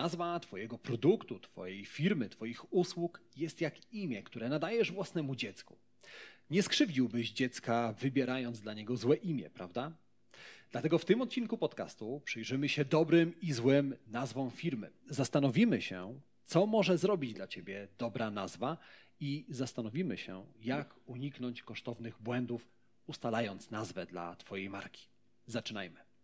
Nazwa Twojego produktu, Twojej firmy, Twoich usług jest jak imię, które nadajesz własnemu dziecku. Nie skrzywdziłbyś dziecka, wybierając dla niego złe imię, prawda? Dlatego w tym odcinku podcastu przyjrzymy się dobrym i złym nazwom firmy. Zastanowimy się, co może zrobić dla Ciebie dobra nazwa i zastanowimy się, jak uniknąć kosztownych błędów, ustalając nazwę dla Twojej marki. Zaczynajmy.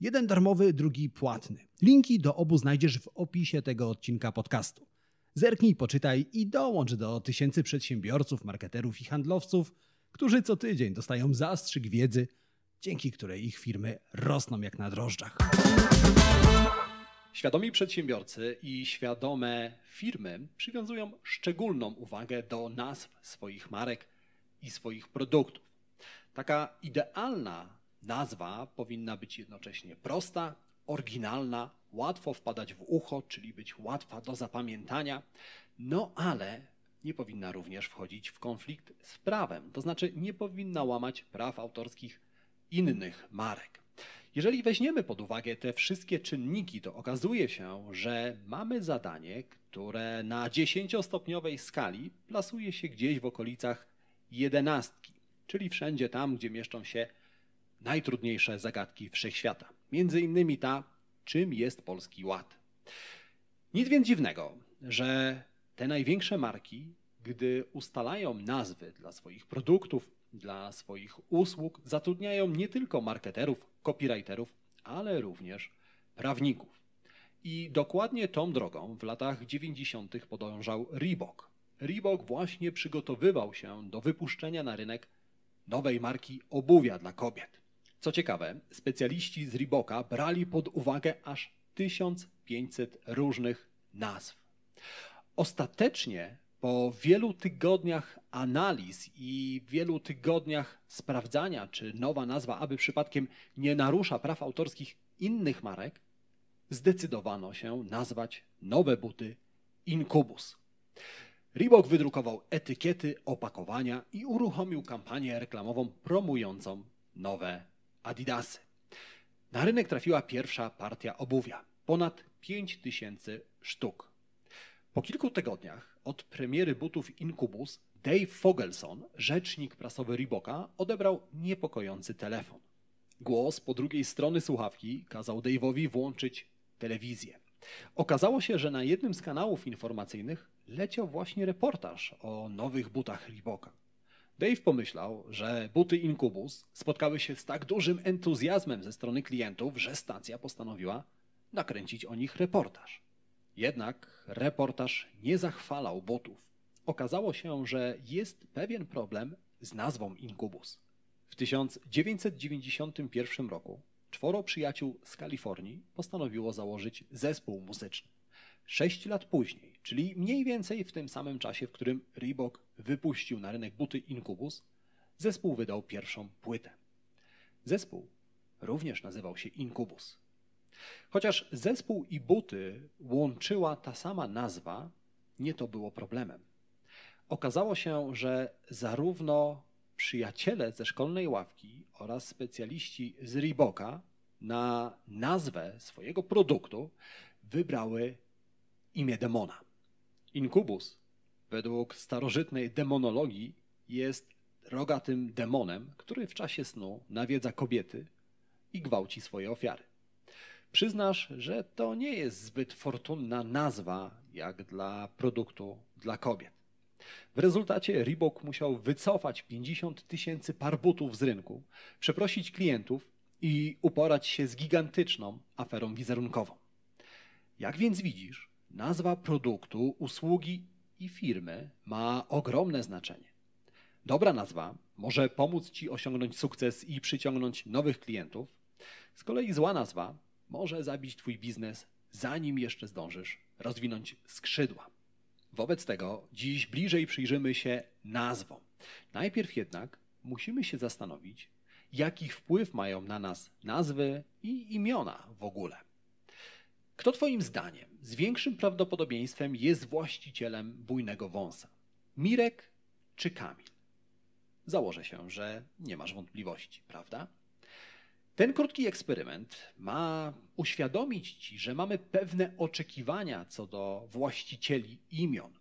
Jeden darmowy, drugi płatny. Linki do obu znajdziesz w opisie tego odcinka podcastu. Zerknij, poczytaj i dołącz do tysięcy przedsiębiorców, marketerów i handlowców, którzy co tydzień dostają zastrzyk wiedzy, dzięki której ich firmy rosną jak na drożdżach. Świadomi przedsiębiorcy i świadome firmy przywiązują szczególną uwagę do nazw swoich marek i swoich produktów. Taka idealna nazwa powinna być jednocześnie prosta, oryginalna, łatwo wpadać w ucho, czyli być łatwa do zapamiętania, no ale nie powinna również wchodzić w konflikt z prawem, to znaczy nie powinna łamać praw autorskich innych marek. Jeżeli weźmiemy pod uwagę te wszystkie czynniki, to okazuje się, że mamy zadanie, które na dziesięciostopniowej skali plasuje się gdzieś w okolicach jedenastki, czyli wszędzie tam, gdzie mieszczą się najtrudniejsze zagadki wszechświata. Między innymi ta, czym jest Polski Ład. Nic więc dziwnego, że te największe marki, gdy ustalają nazwy dla swoich produktów, dla swoich usług, zatrudniają nie tylko marketerów, copywriterów, ale również prawników. I dokładnie tą drogą w latach 90. podążał Reebok. Reebok właśnie przygotowywał się do wypuszczenia na rynek nowej marki obuwia dla kobiet. Co ciekawe, specjaliści z Reeboka brali pod uwagę aż 1500 różnych nazw. Ostatecznie po wielu tygodniach analiz i wielu tygodniach sprawdzania, czy nowa nazwa, aby przypadkiem nie narusza praw autorskich innych marek, zdecydowano się nazwać nowe buty Incubus. Reebok wydrukował etykiety, opakowania i uruchomił kampanię reklamową promującą nowe Adidasy. Na rynek trafiła pierwsza partia obuwia ponad 5000 sztuk. Po kilku tygodniach od premiery butów Incubus Dave Fogelson, rzecznik prasowy Reeboka, odebrał niepokojący telefon. Głos po drugiej strony słuchawki kazał Dave'owi włączyć telewizję. Okazało się, że na jednym z kanałów informacyjnych leciał właśnie reportaż o nowych butach Reeboka. Dave pomyślał, że buty Incubus spotkały się z tak dużym entuzjazmem ze strony klientów, że stacja postanowiła nakręcić o nich reportaż. Jednak reportaż nie zachwalał butów. Okazało się, że jest pewien problem z nazwą Incubus. W 1991 roku czworo przyjaciół z Kalifornii postanowiło założyć zespół muzyczny. Sześć lat później, czyli mniej więcej w tym samym czasie, w którym Reebok wypuścił na rynek buty Incubus, zespół wydał pierwszą płytę. Zespół również nazywał się Incubus. Chociaż zespół i buty łączyła ta sama nazwa, nie to było problemem. Okazało się, że zarówno przyjaciele ze szkolnej ławki oraz specjaliści z Reeboka na nazwę swojego produktu wybrały imię demona. Inkubus, według starożytnej demonologii, jest rogatym demonem, który w czasie snu nawiedza kobiety i gwałci swoje ofiary. Przyznasz, że to nie jest zbyt fortunna nazwa jak dla produktu dla kobiet. W rezultacie Reebok musiał wycofać 50 tysięcy par butów z rynku, przeprosić klientów i uporać się z gigantyczną aferą wizerunkową. Jak więc widzisz, Nazwa produktu, usługi i firmy ma ogromne znaczenie. Dobra nazwa może pomóc Ci osiągnąć sukces i przyciągnąć nowych klientów. Z kolei zła nazwa może zabić Twój biznes, zanim jeszcze zdążysz rozwinąć skrzydła. Wobec tego dziś bliżej przyjrzymy się nazwom. Najpierw jednak musimy się zastanowić, jaki wpływ mają na nas nazwy i imiona w ogóle. Kto Twoim zdaniem z większym prawdopodobieństwem jest właścicielem bujnego wąsa? Mirek czy Kamil? Założę się, że nie masz wątpliwości, prawda? Ten krótki eksperyment ma uświadomić Ci, że mamy pewne oczekiwania co do właścicieli imion.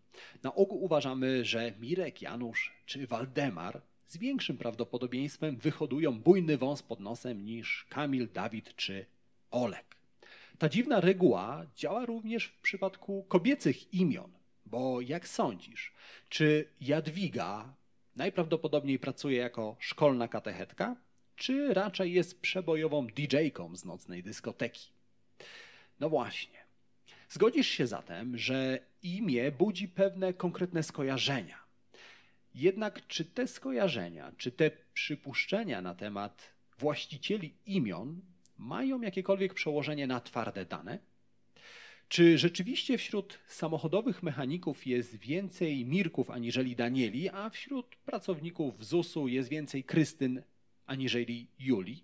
Na ogół uważamy, że Mirek, Janusz czy Waldemar z większym prawdopodobieństwem wyhodują bujny wąs pod nosem niż Kamil, Dawid czy Olek. Ta dziwna reguła działa również w przypadku kobiecych imion, bo jak sądzisz, czy Jadwiga najprawdopodobniej pracuje jako szkolna katechetka, czy raczej jest przebojową DJ-ką z nocnej dyskoteki? No właśnie. Zgodzisz się zatem, że imię budzi pewne konkretne skojarzenia. Jednak czy te skojarzenia, czy te przypuszczenia na temat właścicieli imion mają jakiekolwiek przełożenie na twarde dane? Czy rzeczywiście wśród samochodowych mechaników jest więcej Mirków aniżeli Danieli, a wśród pracowników ZUS-u jest więcej Krystyn aniżeli Julii?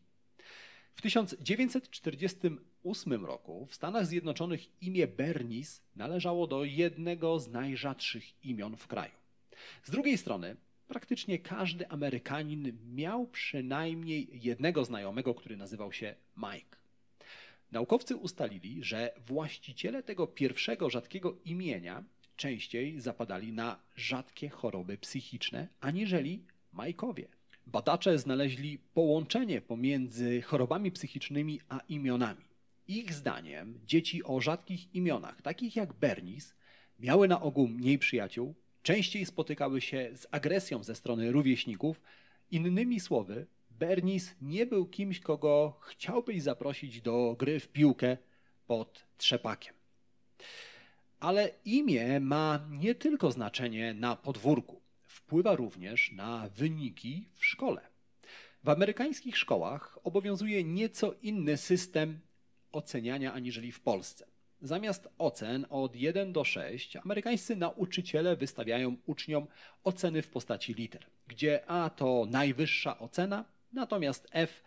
W 1948 roku w Stanach Zjednoczonych imię Bernice należało do jednego z najrzadszych imion w kraju. Z drugiej strony, praktycznie każdy Amerykanin miał przynajmniej jednego znajomego, który nazywał się Mike. Naukowcy ustalili, że właściciele tego pierwszego rzadkiego imienia częściej zapadali na rzadkie choroby psychiczne aniżeli Majkowie. Badacze znaleźli połączenie pomiędzy chorobami psychicznymi a imionami. Ich zdaniem dzieci o rzadkich imionach, takich jak Bernice, miały na ogół mniej przyjaciół, częściej spotykały się z agresją ze strony rówieśników. Innymi słowy, Bernice nie był kimś, kogo chciałbyś zaprosić do gry w piłkę pod trzepakiem. Ale imię ma nie tylko znaczenie na podwórku, wpływa również na wyniki w szkole. W amerykańskich szkołach obowiązuje nieco inny system oceniania aniżeli w Polsce. Zamiast ocen od 1 do 6, amerykańscy nauczyciele wystawiają uczniom oceny w postaci liter, gdzie A to najwyższa ocena, natomiast F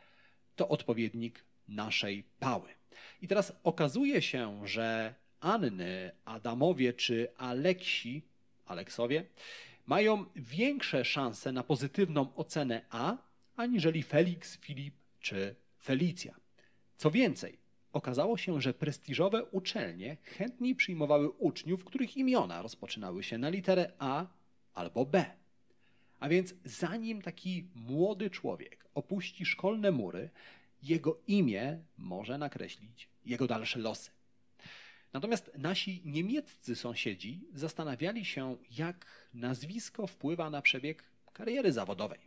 to odpowiednik naszej pały. I teraz okazuje się, że Anny, Adamowie czy Aleksi, Aleksowie, mają większe szanse na pozytywną ocenę A, aniżeli Felix, Filip czy Felicja. Co więcej, okazało się, że prestiżowe uczelnie chętniej przyjmowały uczniów, których imiona rozpoczynały się na literę A albo B. A więc zanim taki młody człowiek opuści szkolne mury, jego imię może nakreślić jego dalsze losy. Natomiast nasi niemieccy sąsiedzi zastanawiali się, jak nazwisko wpływa na przebieg kariery zawodowej.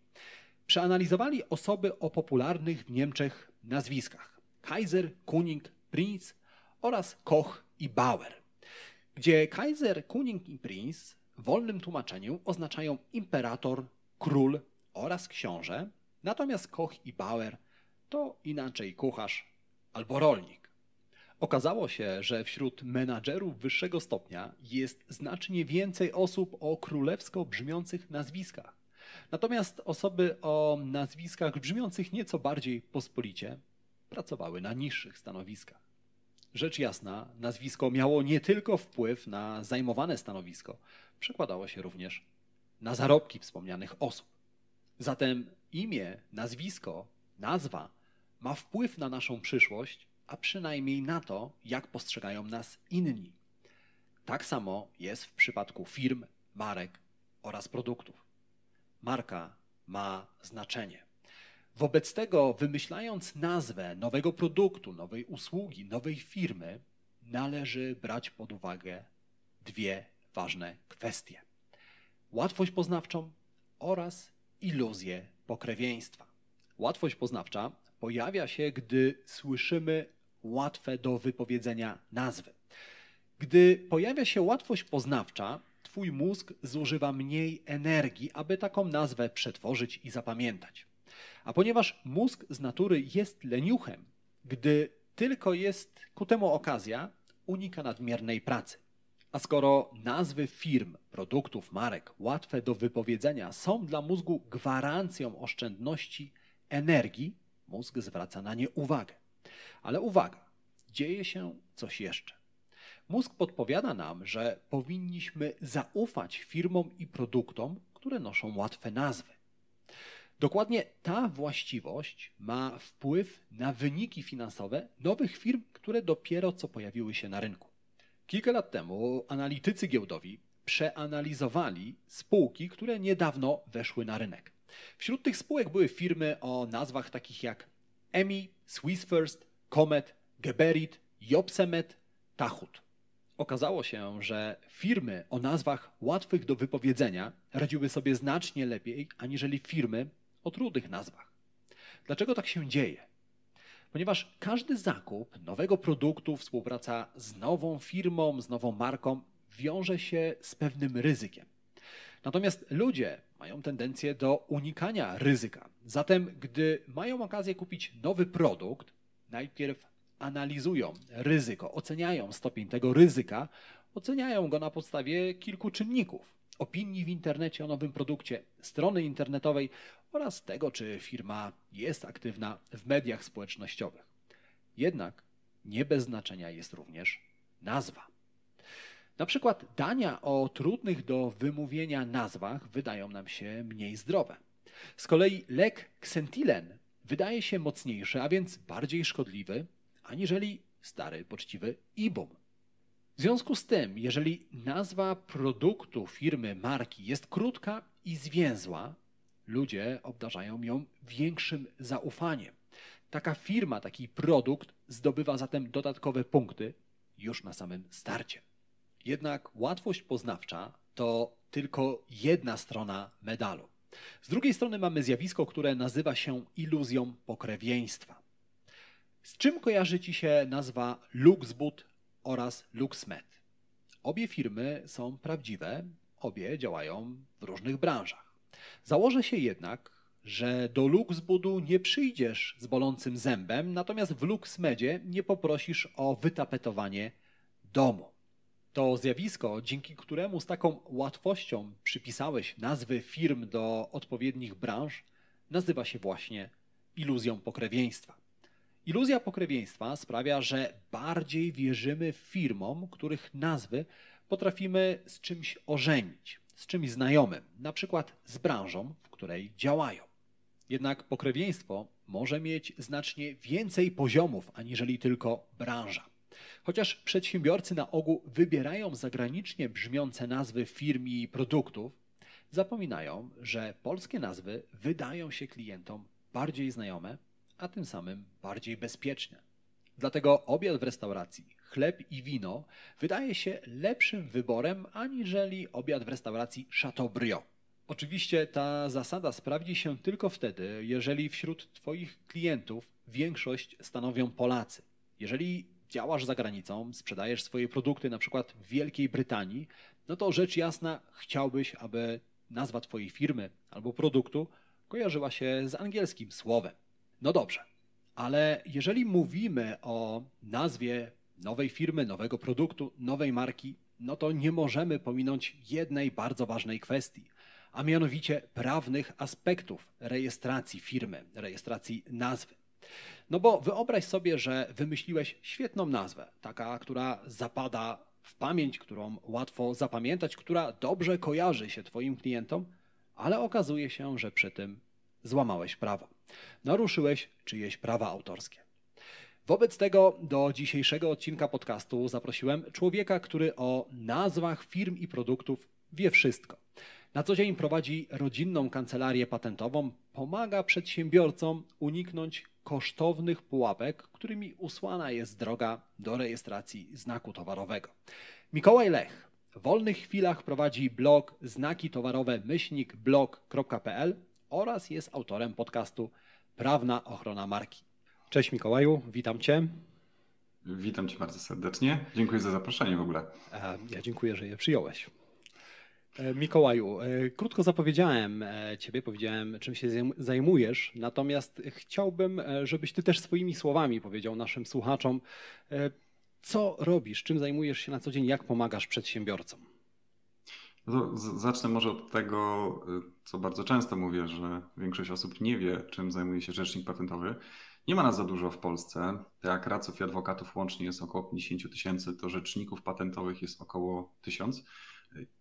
Przeanalizowali osoby o popularnych w Niemczech nazwiskach: Kaiser, Kuning, Prinz oraz Koch i Bauer. Gdzie Kaiser, Kuning i Prinz w wolnym tłumaczeniu oznaczają imperator, król oraz książę, natomiast Koch i Bauer to inaczej kucharz albo rolnik. Okazało się, że wśród menadżerów wyższego stopnia jest znacznie więcej osób o królewsko brzmiących nazwiskach. Natomiast osoby o nazwiskach brzmiących nieco bardziej pospolicie pracowały na niższych stanowiskach. Rzecz jasna, nazwisko miało nie tylko wpływ na zajmowane stanowisko, przekładało się również na zarobki wspomnianych osób. Zatem imię, nazwisko, nazwa ma wpływ na naszą przyszłość, a przynajmniej na to, jak postrzegają nas inni. Tak samo jest w przypadku firm, marek oraz produktów. Marka ma znaczenie. Wobec tego, wymyślając nazwę nowego produktu, nowej usługi, nowej firmy, należy brać pod uwagę dwie ważne kwestie: łatwość poznawczą oraz iluzję pokrewieństwa. Łatwość poznawcza pojawia się, gdy słyszymy łatwe do wypowiedzenia nazwy. Gdy pojawia się łatwość poznawcza, Twój mózg zużywa mniej energii, aby taką nazwę przetworzyć i zapamiętać. A ponieważ mózg z natury jest leniuchem, gdy tylko jest ku temu okazja, unika nadmiernej pracy. A skoro nazwy firm, produktów, marek łatwe do wypowiedzenia są dla mózgu gwarancją oszczędności energii, mózg zwraca na nie uwagę. Ale uwaga, dzieje się coś jeszcze. Mózg podpowiada nam, że powinniśmy zaufać firmom i produktom, które noszą łatwe nazwy. Dokładnie ta właściwość ma wpływ na wyniki finansowe nowych firm, które dopiero co pojawiły się na rynku. Kilka lat temu analitycy giełdowi przeanalizowali spółki, które niedawno weszły na rynek. Wśród tych spółek były firmy o nazwach takich jak EMI, Swiss First, Comet, Geberit, Jobsemet, Tachut. Okazało się, że firmy o nazwach łatwych do wypowiedzenia radziły sobie znacznie lepiej aniżeli firmy o trudnych nazwach. Dlaczego tak się dzieje? Ponieważ każdy zakup nowego produktu, współpraca z nową firmą, z nową marką wiąże się z pewnym ryzykiem. Natomiast ludzie mają tendencję do unikania ryzyka. Zatem, gdy mają okazję kupić nowy produkt, najpierw analizują ryzyko, oceniają stopień tego ryzyka, oceniają go na podstawie kilku czynników: opinii w internecie o nowym produkcie, strony internetowej oraz tego, czy firma jest aktywna w mediach społecznościowych. Jednak nie bez znaczenia jest również nazwa. Na przykład dania o trudnych do wymówienia nazwach wydają nam się mniej zdrowe. Z kolei lek Xentilen wydaje się mocniejszy, a więc bardziej szkodliwy, aniżeli stary, poczciwy Ibum. W związku z tym, jeżeli nazwa produktu, firmy, marki jest krótka i zwięzła, ludzie obdarzają ją większym zaufaniem. Taka firma, taki produkt zdobywa zatem dodatkowe punkty już na samym starcie. Jednak łatwość poznawcza to tylko jedna strona medalu. Z drugiej strony mamy zjawisko, które nazywa się iluzją pokrewieństwa. Z czym kojarzy Ci się nazwa Luxboot oraz LuxMed? Obie firmy są prawdziwe, obie działają w różnych branżach. Założę się jednak, że do Luxbudu nie przyjdziesz z bolącym zębem, natomiast w LuxMedzie nie poprosisz o wytapetowanie domu. To zjawisko, dzięki któremu z taką łatwością przypisałeś nazwy firm do odpowiednich branż, nazywa się właśnie iluzją pokrewieństwa. Iluzja pokrewieństwa sprawia, że bardziej wierzymy firmom, których nazwy potrafimy z czymś ożenić, z czymś znajomym, na przykład z branżą, w której działają. Jednak pokrewieństwo może mieć znacznie więcej poziomów aniżeli tylko branża. Chociaż przedsiębiorcy na ogół wybierają zagranicznie brzmiące nazwy firm i produktów, zapominają, że polskie nazwy wydają się klientom bardziej znajome, a tym samym bardziej bezpieczne. Dlatego obiad w restauracji, chleb i wino wydaje się lepszym wyborem aniżeli obiad w restauracji Chateaubriand. Oczywiście ta zasada sprawdzi się tylko wtedy, jeżeli wśród Twoich klientów większość stanowią Polacy. Jeżeli działasz za granicą, sprzedajesz swoje produkty na przykład w Wielkiej Brytanii, no to rzecz jasna chciałbyś, aby nazwa Twojej firmy albo produktu kojarzyła się z angielskim słowem. No dobrze, ale jeżeli mówimy o nazwie nowej firmy, nowego produktu, nowej marki, no to nie możemy pominąć jednej bardzo ważnej kwestii, a mianowicie prawnych aspektów rejestracji firmy, rejestracji nazwy. No bo wyobraź sobie, że wymyśliłeś świetną nazwę, taka, która zapada w pamięć, którą łatwo zapamiętać, która dobrze kojarzy się Twoim klientom, ale okazuje się, że przy tym złamałeś prawo. Naruszyłeś czyjeś prawa autorskie. Wobec tego do dzisiejszego odcinka podcastu zaprosiłem człowieka, który o nazwach firm i produktów wie wszystko. Na co dzień prowadzi rodzinną kancelarię patentową, pomaga przedsiębiorcom uniknąć kosztownych pułapek, którymi usłana jest droga do rejestracji znaku towarowego. Mikołaj Lech w wolnych chwilach prowadzi blog znaki towarowe myślnikblog.pl oraz jest autorem podcastu Prawna Ochrona Marki. Cześć Mikołaju, witam Cię. Witam Cię bardzo serdecznie. Dziękuję za zaproszenie w ogóle. E, ja dziękuję, że je przyjąłeś. E, Mikołaju, e, krótko zapowiedziałem Ciebie, powiedziałem, czym się zajmujesz, natomiast chciałbym, żebyś Ty też swoimi słowami powiedział naszym słuchaczom, Co robisz? Czym zajmujesz się na co dzień? Jak pomagasz przedsiębiorcom? No zacznę może od tego, co bardzo często mówię, że większość osób nie wie, czym zajmuje się rzecznik patentowy. Nie ma nas za dużo w Polsce. Jak radców i adwokatów łącznie jest około 50 tysięcy, to rzeczników patentowych jest około 1000.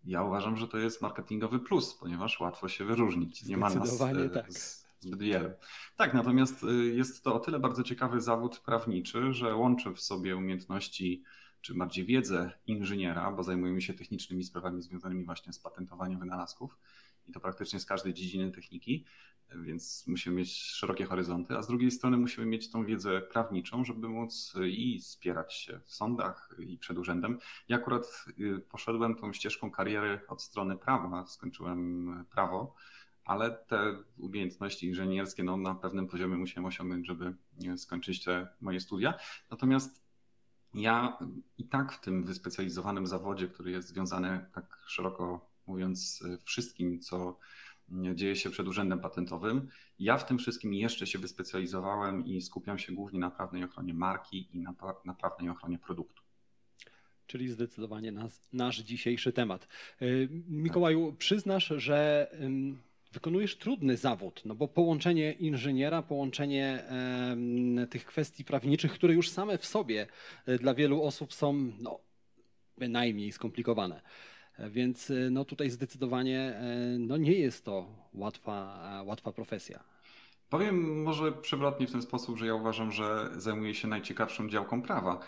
Ja uważam, że to jest marketingowy plus, ponieważ łatwo się wyróżnić. Nie ma nas e, tak. zbyt wiele. Tak, natomiast e, jest to o tyle bardzo ciekawy zawód prawniczy, że łączy w sobie umiejętności czy bardziej wiedzę inżyniera, bo zajmujemy się technicznymi sprawami związanymi właśnie z patentowaniem wynalazków i to praktycznie z każdej dziedziny techniki, więc musimy mieć szerokie horyzonty, a z drugiej strony musimy mieć tą wiedzę prawniczą, żeby móc i spierać się w sądach i przed urzędem. Ja akurat y, poszedłem tą ścieżką kariery od strony prawa, skończyłem prawo, ale te umiejętności inżynierskie no, na pewnym poziomie musiałem osiągnąć, żeby skończyć te moje studia. Natomiast ja i tak w tym wyspecjalizowanym zawodzie, który jest związany tak szeroko mówiąc wszystkim, co dzieje się przed Urzędem Patentowym. Ja w tym wszystkim jeszcze się wyspecjalizowałem i skupiam się głównie na prawnej ochronie marki i na, na prawnej ochronie produktu. Czyli zdecydowanie nas, nasz dzisiejszy temat. Y, Mikołaju, przyznasz, że wykonujesz trudny zawód, no bo połączenie inżyniera, połączenie tych kwestii prawniczych, które już same w sobie y, dla wielu osób są no, bynajmniej skomplikowane. Więc e, no tutaj zdecydowanie e, no nie jest to łatwa, e, łatwa profesja. Powiem może przewrotnie w ten sposób, że ja uważam, że zajmuję się najciekawszą działką prawa.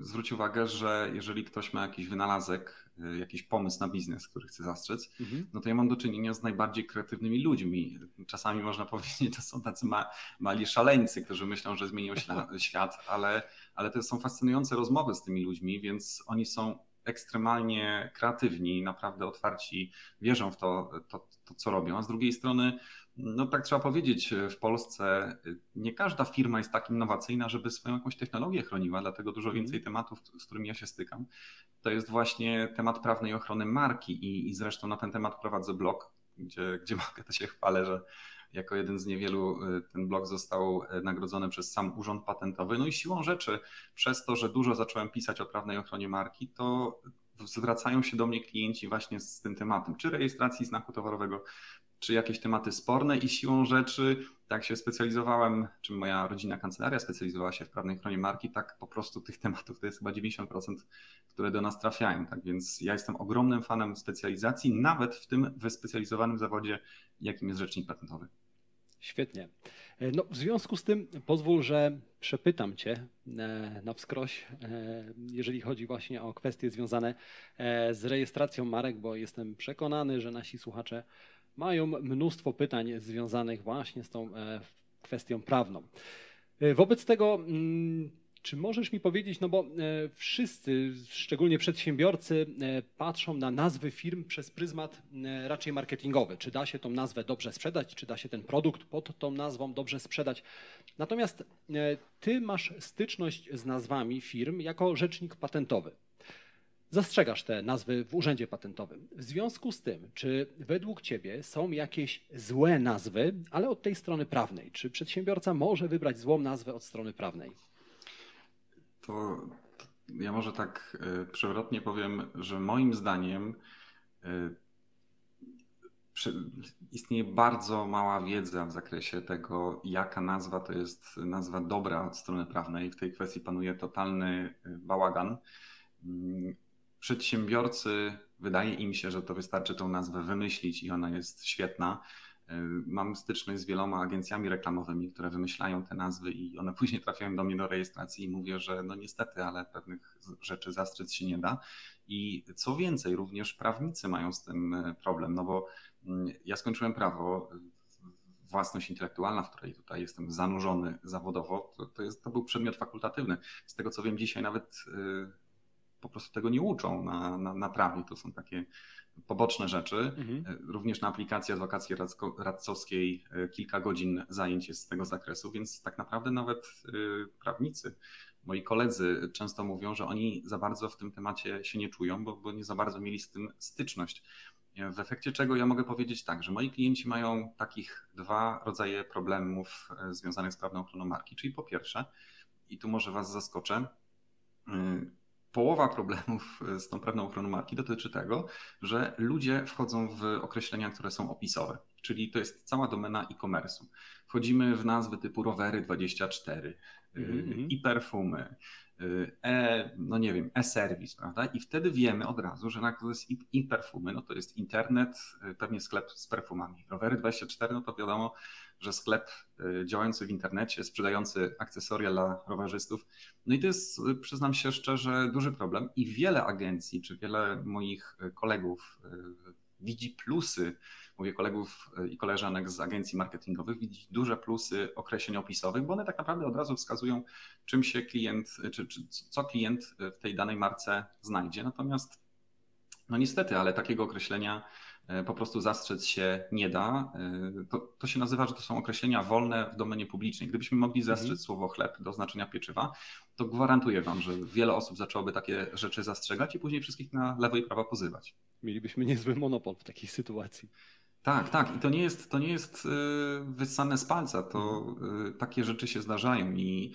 Zwróć uwagę, że jeżeli ktoś ma jakiś wynalazek, jakiś pomysł na biznes, który chce zastrzec, mhm. no to ja mam do czynienia z najbardziej kreatywnymi ludźmi. Czasami można powiedzieć, to są tacy ma, mali szaleńcy, którzy myślą, że zmienią świat, ale, ale to są fascynujące rozmowy z tymi ludźmi, więc oni są ekstremalnie kreatywni, naprawdę otwarci, wierzą w to, to, to, co robią. A z drugiej strony, no tak trzeba powiedzieć, w Polsce nie każda firma jest tak innowacyjna, żeby swoją jakąś technologię chroniła, dlatego dużo mhm. więcej tematów, z którymi ja się stykam, to jest właśnie temat prawnej ochrony marki i, i zresztą na ten temat prowadzę blog, gdzie, gdzie mogę, to się chwalę, że jako jeden z niewielu y, ten blog został nagrodzony przez sam Urząd Patentowy. No i siłą rzeczy, przez to, że dużo zacząłem pisać o prawnej ochronie marki, to zwracają się do mnie klienci właśnie z tym tematem, czy rejestracji znaku towarowego, czy jakieś tematy sporne i siłą rzeczy, tak się specjalizowałem, czy moja rodzina kancelaria specjalizowała się w prawnej ochronie marki, tak po prostu tych tematów to jest chyba 90%, które do nas trafiają. Tak więc ja jestem ogromnym fanem specjalizacji, nawet w tym wyspecjalizowanym zawodzie, jakim jest rzecznik patentowy. Świetnie. E, no, w związku z tym pozwól, że przepytam Cię e, na wskroś, e, jeżeli chodzi właśnie o kwestie związane z rejestracją marek, bo jestem przekonany, że nasi słuchacze mają mnóstwo pytań związanych właśnie z tą kwestią prawną. Wobec tego mm, czy możesz mi powiedzieć, no bo e, wszyscy, szczególnie przedsiębiorcy, e, patrzą na nazwy firm przez pryzmat e, raczej marketingowy. Czy da się tą nazwę dobrze sprzedać, czy da się ten produkt pod tą nazwą dobrze sprzedać. Natomiast ty masz styczność z nazwami firm jako rzecznik patentowy. Zastrzegasz te nazwy w urzędzie patentowym. W związku z tym, czy według Ciebie są jakieś złe nazwy, ale od tej strony prawnej? Czy przedsiębiorca może wybrać złą nazwę od strony prawnej? to, ja może tak e, przewrotnie powiem, że moim zdaniem e, istnieje bardzo mała wiedza w zakresie tego, jaka nazwa to jest nazwa dobra od strony prawnej. W tej kwestii panuje totalny e, bałagan. Przedsiębiorcy, wydaje im się, że to wystarczy tą nazwę wymyślić i ona jest świetna. Mam styczność z wieloma agencjami reklamowymi, które wymyślają te nazwy i one później trafiają do mnie do rejestracji i mówię, że no niestety, ale pewnych rzeczy zastrzec się nie da. I co więcej, również prawnicy mają z tym e, problem, no bo mm, ja skończyłem prawo, własność intelektualna, w której tutaj jestem zanurzony zawodowo, to, to, jest, to był przedmiot fakultatywny. Z tego co wiem, dzisiaj nawet y, po prostu tego nie uczą na, na, na prawie. To są takie poboczne rzeczy. Mhm. E, również na aplikacji adwokacji radcowskiej e, kilka godzin zajęć jest z tego zakresu, więc tak naprawdę nawet e, prawnicy, moi koledzy często mówią, że oni za bardzo w tym temacie się nie czują, bo, bo nie za bardzo mieli z tym styczność. W efekcie czego ja mogę powiedzieć tak, że moi klienci mają takich dwa rodzaje problemów związanych z prawną ochroną marki. Czyli po pierwsze, i tu może Was zaskoczę, połowa problemów z tą prawną ochroną marki dotyczy tego, że ludzie wchodzą w określenia, które są opisowe, czyli to jest cała domena e-commerce'u. Wchodzimy w nazwy typu rowery 24, mm -hmm. i perfumy, e, no nie wiem, e-serwis, prawda? I wtedy wiemy od razu, że to jest i, i perfumy, no to jest internet, pewnie sklep z perfumami. Rowery 24, no to wiadomo, że sklep y, działający w internecie, sprzedający akcesoria dla rowerzystów. No i to jest, y, przyznam się szczerze, duży problem i wiele agencji, czy wiele moich y, kolegów widzi plusy, mówię kolegów i koleżanek z agencji marketingowych, widzi duże plusy określeń opisowych, bo one tak naprawdę od razu wskazują, czym się klient, czy, czy co klient w tej danej marce znajdzie. Natomiast no niestety, ale takiego określenia po prostu zastrzec się nie da. E, to, to, się nazywa, że to są określenia wolne w domenie publicznej. Gdybyśmy mogli mhm. zastrzec słowo chleb do oznaczenia pieczywa, to gwarantuję Wam, że wiele osób zaczęłoby takie rzeczy zastrzegać i później wszystkich na lewo i prawo pozywać. Mielibyśmy niezły monopol w takiej sytuacji. Tak, tak. I to nie jest, to nie jest y, wyssane z palca. To mhm. takie rzeczy się zdarzają i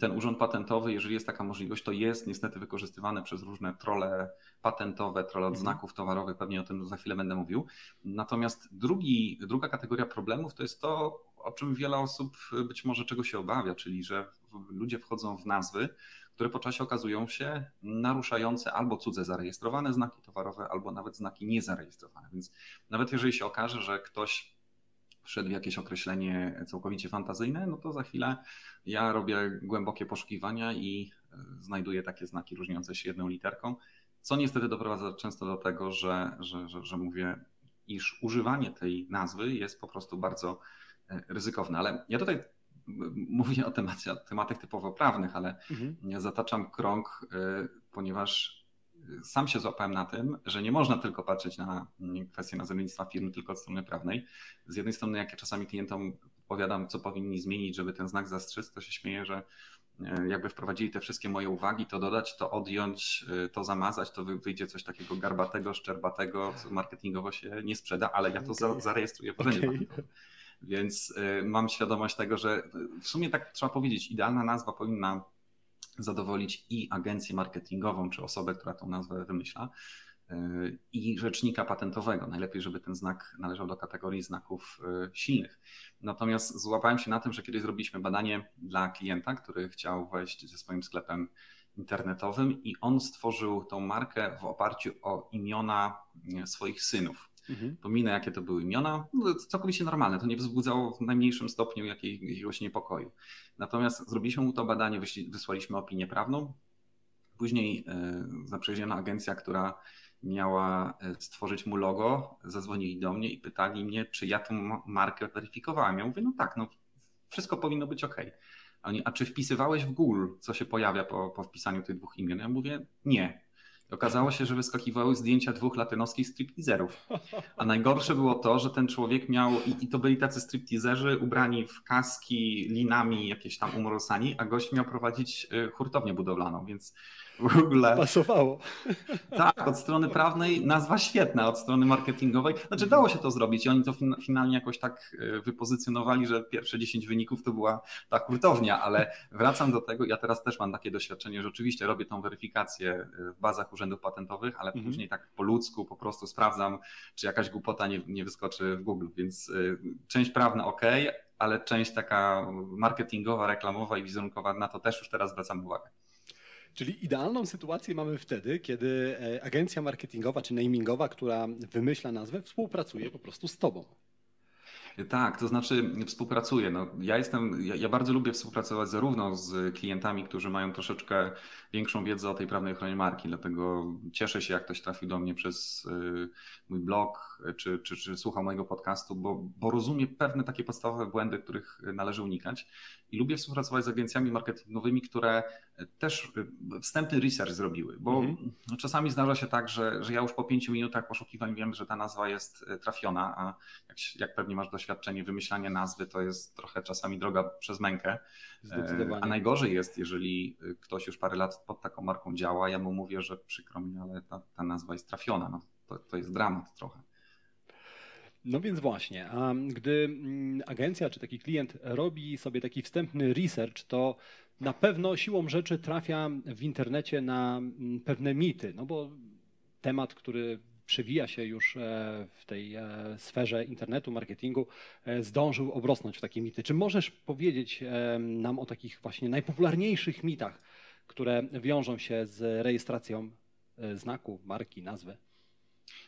ten urząd patentowy, jeżeli jest taka możliwość, to jest niestety wykorzystywany przez różne trole patentowe, trole od mhm. znaków towarowych, pewnie o tym za chwilę będę mówił. Natomiast drugi, druga kategoria problemów to jest to, o czym wiele osób być może czego się obawia, czyli że ludzie wchodzą w nazwy, które po czasie okazują się naruszające albo cudze zarejestrowane znaki towarowe, albo nawet znaki niezarejestrowane. Więc nawet jeżeli się okaże, że ktoś wszedł w jakieś określenie całkowicie fantazyjne, no to za chwilę ja robię głębokie poszukiwania i e, znajduję takie znaki różniące się jedną literką, co niestety doprowadza często do tego, że, że, że, że mówię, iż używanie tej nazwy jest po prostu bardzo e, ryzykowne. Ale ja tutaj mówię o temacie, tematach typowo prawnych, ale mhm. zataczam krąg, y, ponieważ sam się złapałem na tym, że nie można tylko patrzeć na kwestię nazewnictwa firmy tylko od strony prawnej. Z jednej strony, jak ja czasami klientom powiadam, co powinni zmienić, żeby ten znak zastrzec, to się śmieję, że jakby wprowadzili te wszystkie moje uwagi, to dodać, to odjąć, y, to zamazać, to wyjdzie coś takiego garbatego, szczerbatego, co marketingowo się nie sprzeda, ale ja to okay. zarejestruję w urzędzie okay. Więc y, mam świadomość tego, że w sumie tak trzeba powiedzieć, idealna nazwa powinna zadowolić i agencję marketingową, czy osobę, która tą nazwę wymyśla, i rzecznika patentowego. Najlepiej, żeby ten znak należał do kategorii znaków y, silnych. Natomiast złapałem się na tym, że kiedyś zrobiliśmy badanie dla klienta, który chciał wejść ze swoim sklepem internetowym i on stworzył tą markę w oparciu o imiona swoich synów. Mhm. Pominę, jakie to były imiona. No, całkowicie normalne, to nie wzbudzało w najmniejszym stopniu jakiegoś niepokoju. Natomiast zrobiliśmy mu to badanie, wysłaliśmy opinię prawną. Później e, zaprzyjaźniona agencja, która miała e, stworzyć mu logo, zadzwonili do mnie i pytali mnie, czy ja tę markę weryfikowałem. Ja mówię, no tak, no wszystko powinno być ok. A, oni, a czy wpisywałeś w Google, co się pojawia po, po wpisaniu tych dwóch imion? Ja mówię, nie. Okazało się, że wyskakiwały zdjęcia dwóch latynoskich stripteaserów. A najgorsze było to, że ten człowiek miał, i, i to byli tacy stripteaserzy ubrani w kaski, linami, jakieś tam umorosani, a gość miał prowadzić y, hurtownię budowlaną, więc w ogóle. Pasowało. Tak, od strony prawnej nazwa świetna, od strony marketingowej. Znaczy dało się to zrobić i oni to finalnie jakoś tak e, wypozycjonowali, że pierwsze 10 wyników to była ta hurtownia, ale wracam do tego, ja teraz też mam takie doświadczenie, że oczywiście robię tą weryfikację e, w bazach urzędów patentowych, ale mhm. później tak po ludzku po prostu sprawdzam, czy jakaś głupota nie, nie wyskoczy w Google, więc e, część prawna ok, ale część taka marketingowa, reklamowa i wizerunkowa, na to też już teraz zwracam uwagę. Czyli idealną sytuację mamy wtedy, kiedy e, agencja marketingowa czy namingowa, która wymyśla nazwę, współpracuje po prostu z tobą. Tak, to znaczy współpracuję. No, ja jestem, ja, ja, bardzo lubię współpracować zarówno z klientami, którzy mają troszeczkę większą wiedzę o tej prawnej ochronie marki, dlatego cieszę się, jak ktoś trafił do mnie przez y, mój blog, czy, czy, czy słucha mojego podcastu, bo, bo rozumie pewne takie podstawowe błędy, których należy unikać. I lubię współpracować z agencjami marketingowymi, które też wstępny research zrobiły, bo mhm. No, czasami zdarza się tak, że, że ja już po pięciu minutach poszukiwań wiem, że ta nazwa jest e, trafiona, a jak, jak pewnie masz doświadczenie, wymyślanie nazwy to jest trochę czasami droga przez mękę. E, a najgorzej jest, jeżeli e, ktoś już parę lat pod taką marką działa, ja mu mówię, że przykro mi, ale ta, ta nazwa jest trafiona. No, to, to jest dramat trochę. No więc właśnie, a gdy mm, agencja czy taki klient robi sobie taki wstępny research, to na pewno siłą rzeczy trafia w internecie na mm, pewne mity, no bo temat, który przewija się już e, w tej e, sferze internetu, marketingu, e, zdążył obrosnąć w takie mity. Czy możesz powiedzieć nam o takich właśnie najpopularniejszych mitach, które wiążą się z rejestracją znaku, marki, nazwy?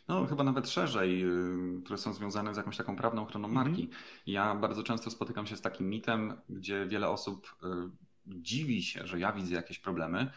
No, chyba nawet szerzej, y, które są związane z jakąś taką prawną ochroną mhm. marki. Ja bardzo często spotykam się z takim mitem, gdzie wiele osób dziwi się, że ja widzę jakieś problemy,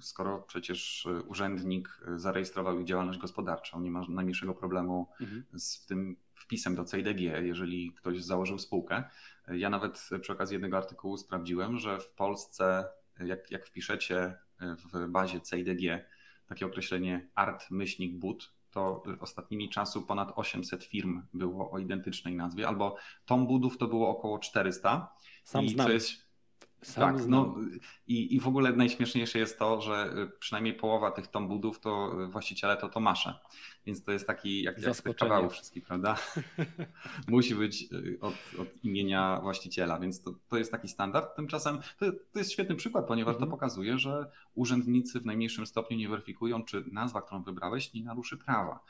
skoro przecież urzędnik zarejestrował ich działalność gospodarczą, nie ma najmniejszego problemu mhm. z tym wpisem do CIDG, jeżeli ktoś założył spółkę. Ja nawet przy okazji jednego artykułu sprawdziłem, że w Polsce, jak, jak wpiszecie w bazie CIDG takie określenie art-but, to ostatnimi czasu ponad 800 firm było o identycznej nazwie, albo Tom Budów to było około 400. Sam I znam. Co jest, sam tak, no i, i w ogóle najśmieszniejsze jest to, że y, przynajmniej połowa tych tombudów to właściciele to Tomasze. Więc to jest taki jak, jak z tych kawałów wszystkich, prawda? Musi być y, od, od, imienia właściciela, więc to, to jest taki standard. Tymczasem to, to jest świetny przykład, ponieważ mhm. to pokazuje, że urzędnicy w najmniejszym stopniu nie weryfikują, czy nazwa, którą wybrałeś, nie naruszy prawa.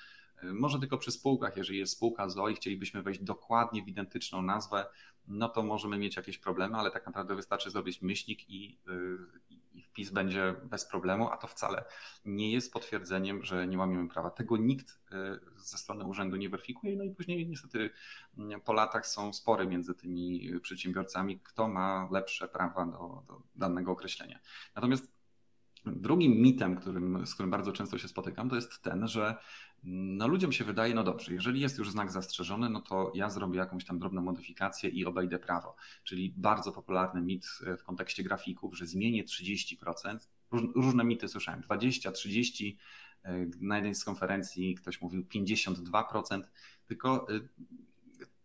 Y, może tylko przy spółkach, jeżeli jest spółka ZOI, chcielibyśmy wejść dokładnie w identyczną nazwę, no to możemy mieć jakieś problemy, ale tak naprawdę wystarczy zrobić myślnik i, y, i, wpis będzie bez problemu, a to wcale nie jest potwierdzeniem, że nie łamiemy prawa. Tego nikt y, ze strony urzędu nie weryfikuje, no i później niestety mm, po latach są spory między tymi przedsiębiorcami, kto ma lepsze prawa do, do danego określenia. Natomiast drugim mitem, którym, z którym bardzo często się spotykam, to jest ten, że no ludziom się wydaje, no dobrze, jeżeli jest już znak zastrzeżony, no to ja zrobię jakąś tam drobną modyfikację i obejdę prawo. Czyli bardzo popularny mit e, w kontekście grafików, że zmienię 30%. Różne mity słyszałem, 20, 30, e, na jednej z konferencji ktoś mówił 52%, tylko e,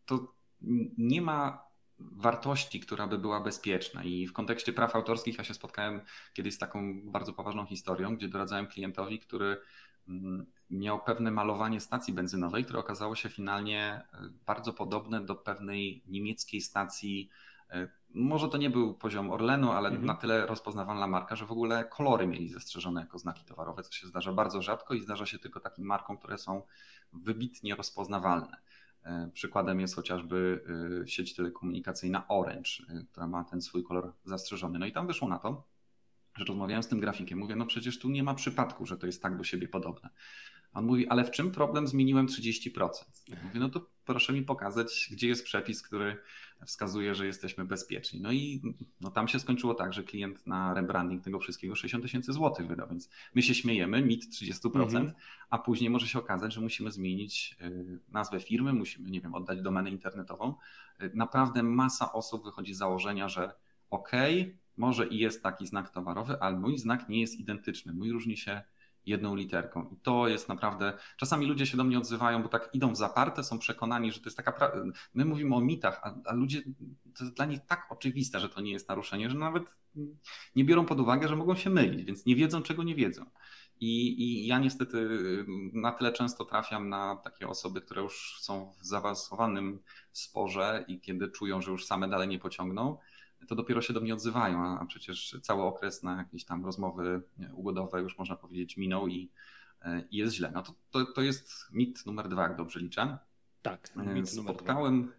to nie ma wartości, która by była bezpieczna. I w kontekście praw autorskich ja się spotkałem kiedyś z taką bardzo poważną historią, gdzie doradzałem klientowi, który miał pewne malowanie stacji benzynowej, które okazało się finalnie e, bardzo podobne do pewnej niemieckiej stacji. E, może to nie był poziom Orlenu, ale mhm. na tyle rozpoznawalna marka, że w ogóle kolory mieli zastrzeżone jako znaki towarowe, co się zdarza bardzo rzadko i zdarza się tylko takim markom, które są wybitnie rozpoznawalne. E, przykładem jest chociażby sieć telekomunikacyjna Orange, która ma ten swój kolor zastrzeżony. No i tam wyszło na to, że rozmawiałem z tym grafikiem. Mówię, no przecież tu nie ma przypadku, że to jest tak do siebie podobne. On mówi, ale w czym problem? Zmieniłem 30%. Mówię, no to proszę mi pokazać, gdzie jest przepis, który wskazuje, że jesteśmy bezpieczni. No i no tam się skończyło tak, że klient na rebranding tego wszystkiego 60 tysięcy złotych wydał, więc my się śmiejemy, mit 30%, mhm. a później może się okazać, że musimy zmienić y, nazwę firmy, musimy, nie wiem, oddać domenę internetową. Y, naprawdę masa osób wychodzi z założenia, że okej, okay, może i jest taki znak towarowy, ale mój znak nie jest identyczny, mój różni się jedną literką. I to jest naprawdę. Czasami ludzie się do mnie odzywają, bo tak idą w zaparte, są przekonani, że to jest taka. Pra... My mówimy o mitach, a, a, ludzie. To jest dla nich tak oczywiste, że to nie jest naruszenie, że nawet nie biorą pod uwagę, że mogą się mylić, więc nie wiedzą, czego nie wiedzą. I, I ja niestety na tyle często trafiam na takie osoby, które już są w zaawansowanym sporze i kiedy czują, że już same dalej nie pociągną, to dopiero się do mnie odzywają, a przecież cały okres na jakieś tam rozmowy ugodowe już można powiedzieć minął i, i jest źle. No to, to, to jest mit numer dwa, jak dobrze liczę. Tak, mit spotkałem,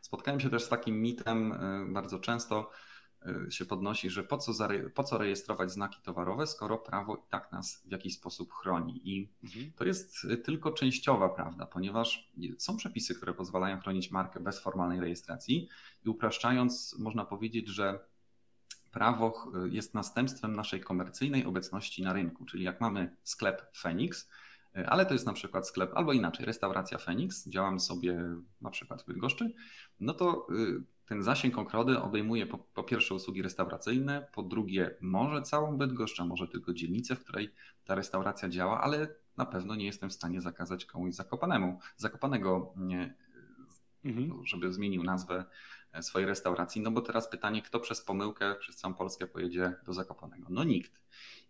spotkałem się też z takim mitem e, bardzo często, się podnosi, że po co, po co rejestrować znaki towarowe, skoro prawo i tak nas w jakiś sposób chroni. I mhm. to jest y, tylko częściowa prawda, ponieważ są przepisy, które pozwalają chronić markę bez formalnej rejestracji i upraszczając, można powiedzieć, że prawo y, jest następstwem naszej komercyjnej obecności na rynku. Czyli jak mamy sklep Phoenix, ale to jest na przykład sklep, albo inaczej, restauracja Phoenix, działamy sobie na przykład w Bydgoszczy, no to ten zasięg ogrody obejmuje po, po, pierwsze usługi restauracyjne, po drugie może całą Bydgoszcz, a może tylko dzielnicę, w której ta restauracja działa, ale na pewno nie jestem w stanie zakazać komuś zakopanemu, zakopanego, nie, mhm. żeby zmienił nazwę e, swojej restauracji. No bo teraz pytanie, kto przez pomyłkę przez całą Polskę pojedzie do Zakopanego? No nikt.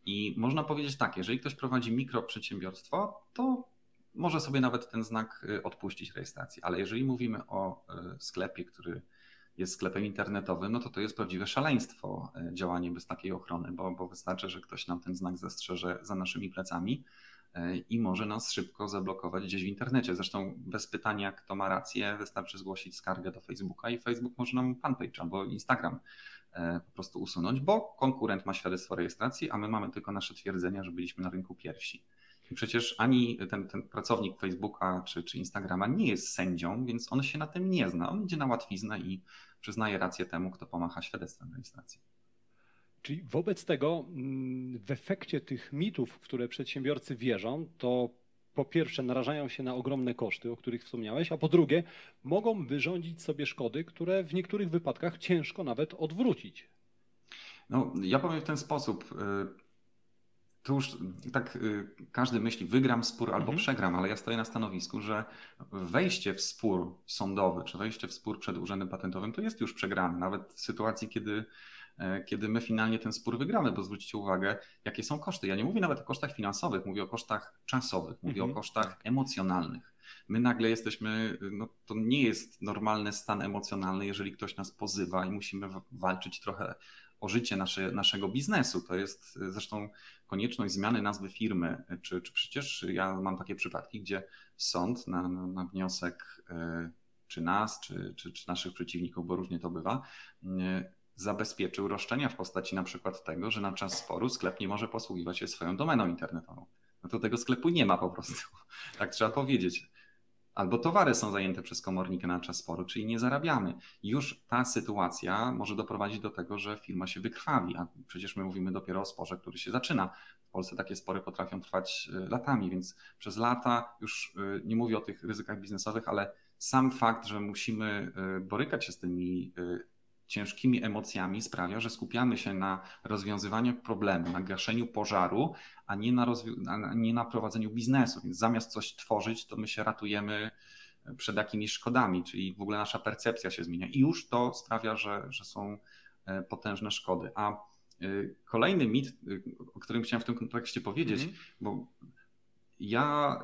I można powiedzieć tak, jeżeli ktoś prowadzi mikroprzedsiębiorstwo, to może sobie nawet ten znak e, odpuścić rejestracji, ale jeżeli mówimy o e, sklepie, który jest sklepem internetowym, no to to jest prawdziwe szaleństwo działanie bez takiej ochrony, bo, bo wystarczy, że ktoś nam ten znak zastrzeże za naszymi plecami i może nas szybko zablokować gdzieś w internecie. Zresztą bez pytania, kto ma rację, wystarczy zgłosić skargę do Facebooka i Facebook może nam fanpage albo Instagram e, po prostu usunąć, bo konkurent ma świadectwo rejestracji, a my mamy tylko nasze twierdzenia, że byliśmy na rynku pierwsi. I przecież ani ten, ten pracownik Facebooka czy, czy Instagrama nie jest sędzią, więc on się na tym nie zna. On idzie na łatwiznę i przyznaje rację temu, kto pomacha świadectwem rejestracji. Czyli wobec tego mm, w efekcie tych mitów, w które przedsiębiorcy wierzą, to po pierwsze narażają się na ogromne koszty, o których wspomniałeś, a po drugie mogą wyrządzić sobie szkody, które w niektórych wypadkach ciężko nawet odwrócić. No, ja powiem w ten sposób. Y, tu już tak y, każdy myśli, wygram spór albo mhm. przegram, ale ja stoję na stanowisku, że wejście w spór sądowy, czy wejście w spór przed Urzędem Patentowym to jest już przegrane. Nawet w sytuacji, kiedy E, kiedy my finalnie ten spór wygramy, bo zwróćcie uwagę, jakie są koszty. Ja nie mówię nawet o kosztach finansowych, mówię o kosztach czasowych, mówię mhm. o kosztach emocjonalnych. My nagle jesteśmy, no to nie jest normalny stan emocjonalny, jeżeli ktoś nas pozywa i musimy walczyć trochę o życie nasze, naszego biznesu. To jest zresztą konieczność zmiany nazwy firmy, czy, czy przecież ja mam takie przypadki, gdzie sąd na, na, na wniosek e, czy nas, czy, czy, czy naszych przeciwników, bo różnie to bywa, zabezpieczył roszczenia w postaci na przykład tego, że na czas sporu sklep nie może posługiwać się swoją domeną internetową. No to tego sklepu nie ma po prostu. Tak trzeba powiedzieć. Albo towary są zajęte przez komornika na czas sporu, czyli nie zarabiamy. Już ta sytuacja może doprowadzić do tego, że firma się wykrwawi, a przecież my mówimy dopiero o sporze, który się zaczyna. W Polsce takie spory potrafią trwać y, latami, więc przez lata już y, nie mówię o tych ryzykach biznesowych, ale sam fakt, że musimy y, borykać się z tymi ciężkimi emocjami sprawia, że skupiamy się na rozwiązywaniu problemu, na gaszeniu pożaru, a nie na, a nie na prowadzeniu biznesu. Więc zamiast coś tworzyć, to my się ratujemy przed jakimiś szkodami, czyli w ogóle nasza percepcja się zmienia. I już to sprawia, że, że są e, potężne szkody. A e, kolejny mit, e, o którym chciałem w tym kontekście powiedzieć, mm -hmm. bo ja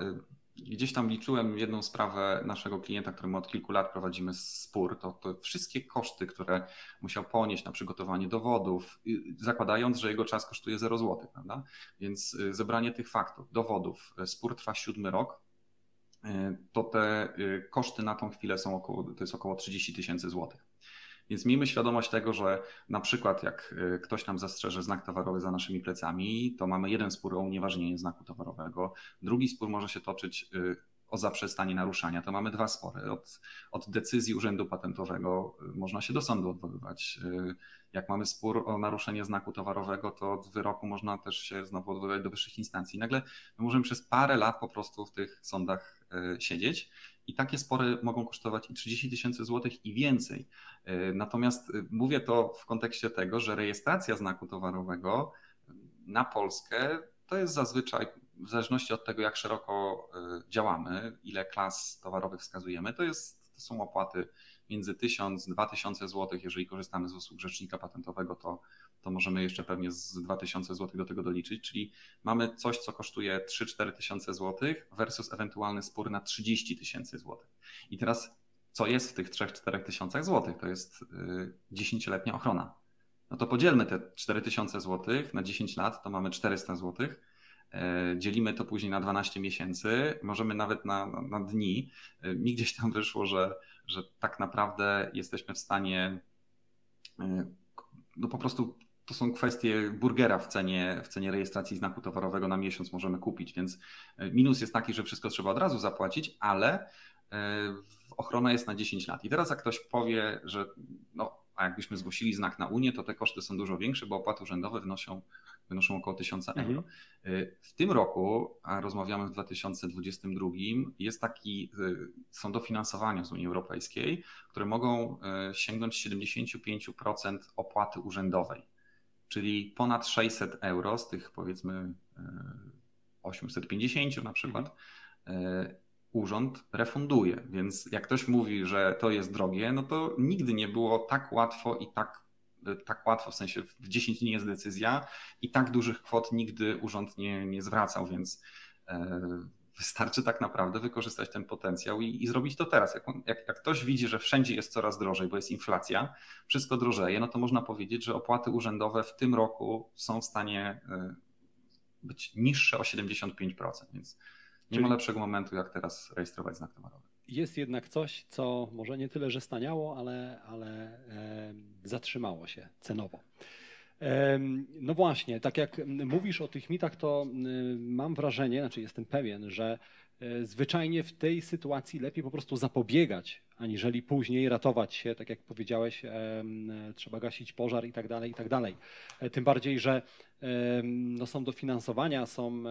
Gdzieś tam liczyłem jedną sprawę naszego klienta, którym od kilku lat prowadzimy spór, to, to wszystkie koszty, które musiał ponieść na przygotowanie dowodów, zakładając, że jego czas kosztuje 0 zł, prawda? Więc y, zebranie tych faktów, dowodów, y, spór trwa siódmy rok, y, to te koszty na tą chwilę są około, to jest około 30 tysięcy złotych. Więc miejmy świadomość tego, że na przykład jak y, ktoś nam zastrzeże znak towarowy za naszymi plecami, to mamy jeden spór o unieważnienie znaku towarowego, drugi spór może się toczyć y, o zaprzestanie naruszania, to mamy dwa spory. Od, od, decyzji Urzędu Patentowego y, można się do sądu odwoływać. Jak mamy spór o naruszenie znaku towarowego, to od wyroku można też się znowu odwoływać do wyższych instancji. Nagle my możemy przez parę lat po prostu w tych sądach siedzieć. I takie spory mogą kosztować i 30 tysięcy złotych i więcej. E, natomiast e, mówię to w kontekście tego, że rejestracja znaku towarowego na Polskę to jest zazwyczaj, w zależności od tego, jak szeroko e, działamy, ile klas towarowych wskazujemy, to, jest, to są opłaty między 1000 2000 zł. Jeżeli korzystamy z usług rzecznika patentowego, to to możemy jeszcze pewnie z 2000 zł do tego doliczyć, czyli mamy coś, co kosztuje 3-4 tysiące złotych versus ewentualny spór na 30 tysięcy złotych. I teraz co jest w tych 3-4 tysiącach złotych? To jest 10-letnia y, ochrona. No to podzielmy te 4 tysiące złotych na 10 lat, to mamy 400 złotych. E, dzielimy to później na 12 miesięcy, możemy nawet na, na, na dni. E, mi gdzieś tam wyszło, że, że tak naprawdę jesteśmy w stanie y, no po prostu to są kwestie burgera w cenie, w cenie rejestracji znaku towarowego na miesiąc możemy kupić, więc e, minus jest taki, że wszystko trzeba od razu zapłacić, ale e, ochrona jest na 10 lat. I teraz jak ktoś powie, że no, a jakbyśmy zgłosili znak na Unię, to te koszty są dużo większe, bo opłaty urzędowe wynoszą, wynoszą około 1000 euro. Mhm. E, w tym roku, a rozmawiamy w 2022, jest taki, są dofinansowania z Unii Europejskiej, które mogą sięgnąć 75% opłaty urzędowej czyli ponad 600 euro z tych powiedzmy 850 e, na przykład mhm. urząd refunduje. Więc jak ktoś mówi, że to jest drogie, no to nigdy nie było tak łatwo i tak, e, tak łatwo, w sensie w 10 dni jest decyzja i tak dużych kwot nigdy urząd nie, nie zwracał, więc wystarczy tak naprawdę wykorzystać ten potencjał i, i zrobić to teraz. Jak, jak, jak, ktoś widzi, że wszędzie jest coraz drożej, bo jest inflacja, wszystko drożeje, no to można powiedzieć, że opłaty urzędowe w tym roku są w stanie y, być niższe o 75%, więc nie Czyli... ma lepszego momentu, jak teraz rejestrować znak towarowy. Jest jednak coś, co może nie tyle, że staniało, ale, ale e, zatrzymało się cenowo. No właśnie, tak jak mówisz o tych mitach, to mam wrażenie, znaczy jestem pewien, że e, zwyczajnie w tej sytuacji lepiej po prostu zapobiegać, aniżeli później ratować się, tak jak powiedziałeś, trzeba gasić pożar i tak dalej, i tak dalej. E, tym bardziej, że no są dofinansowania, są,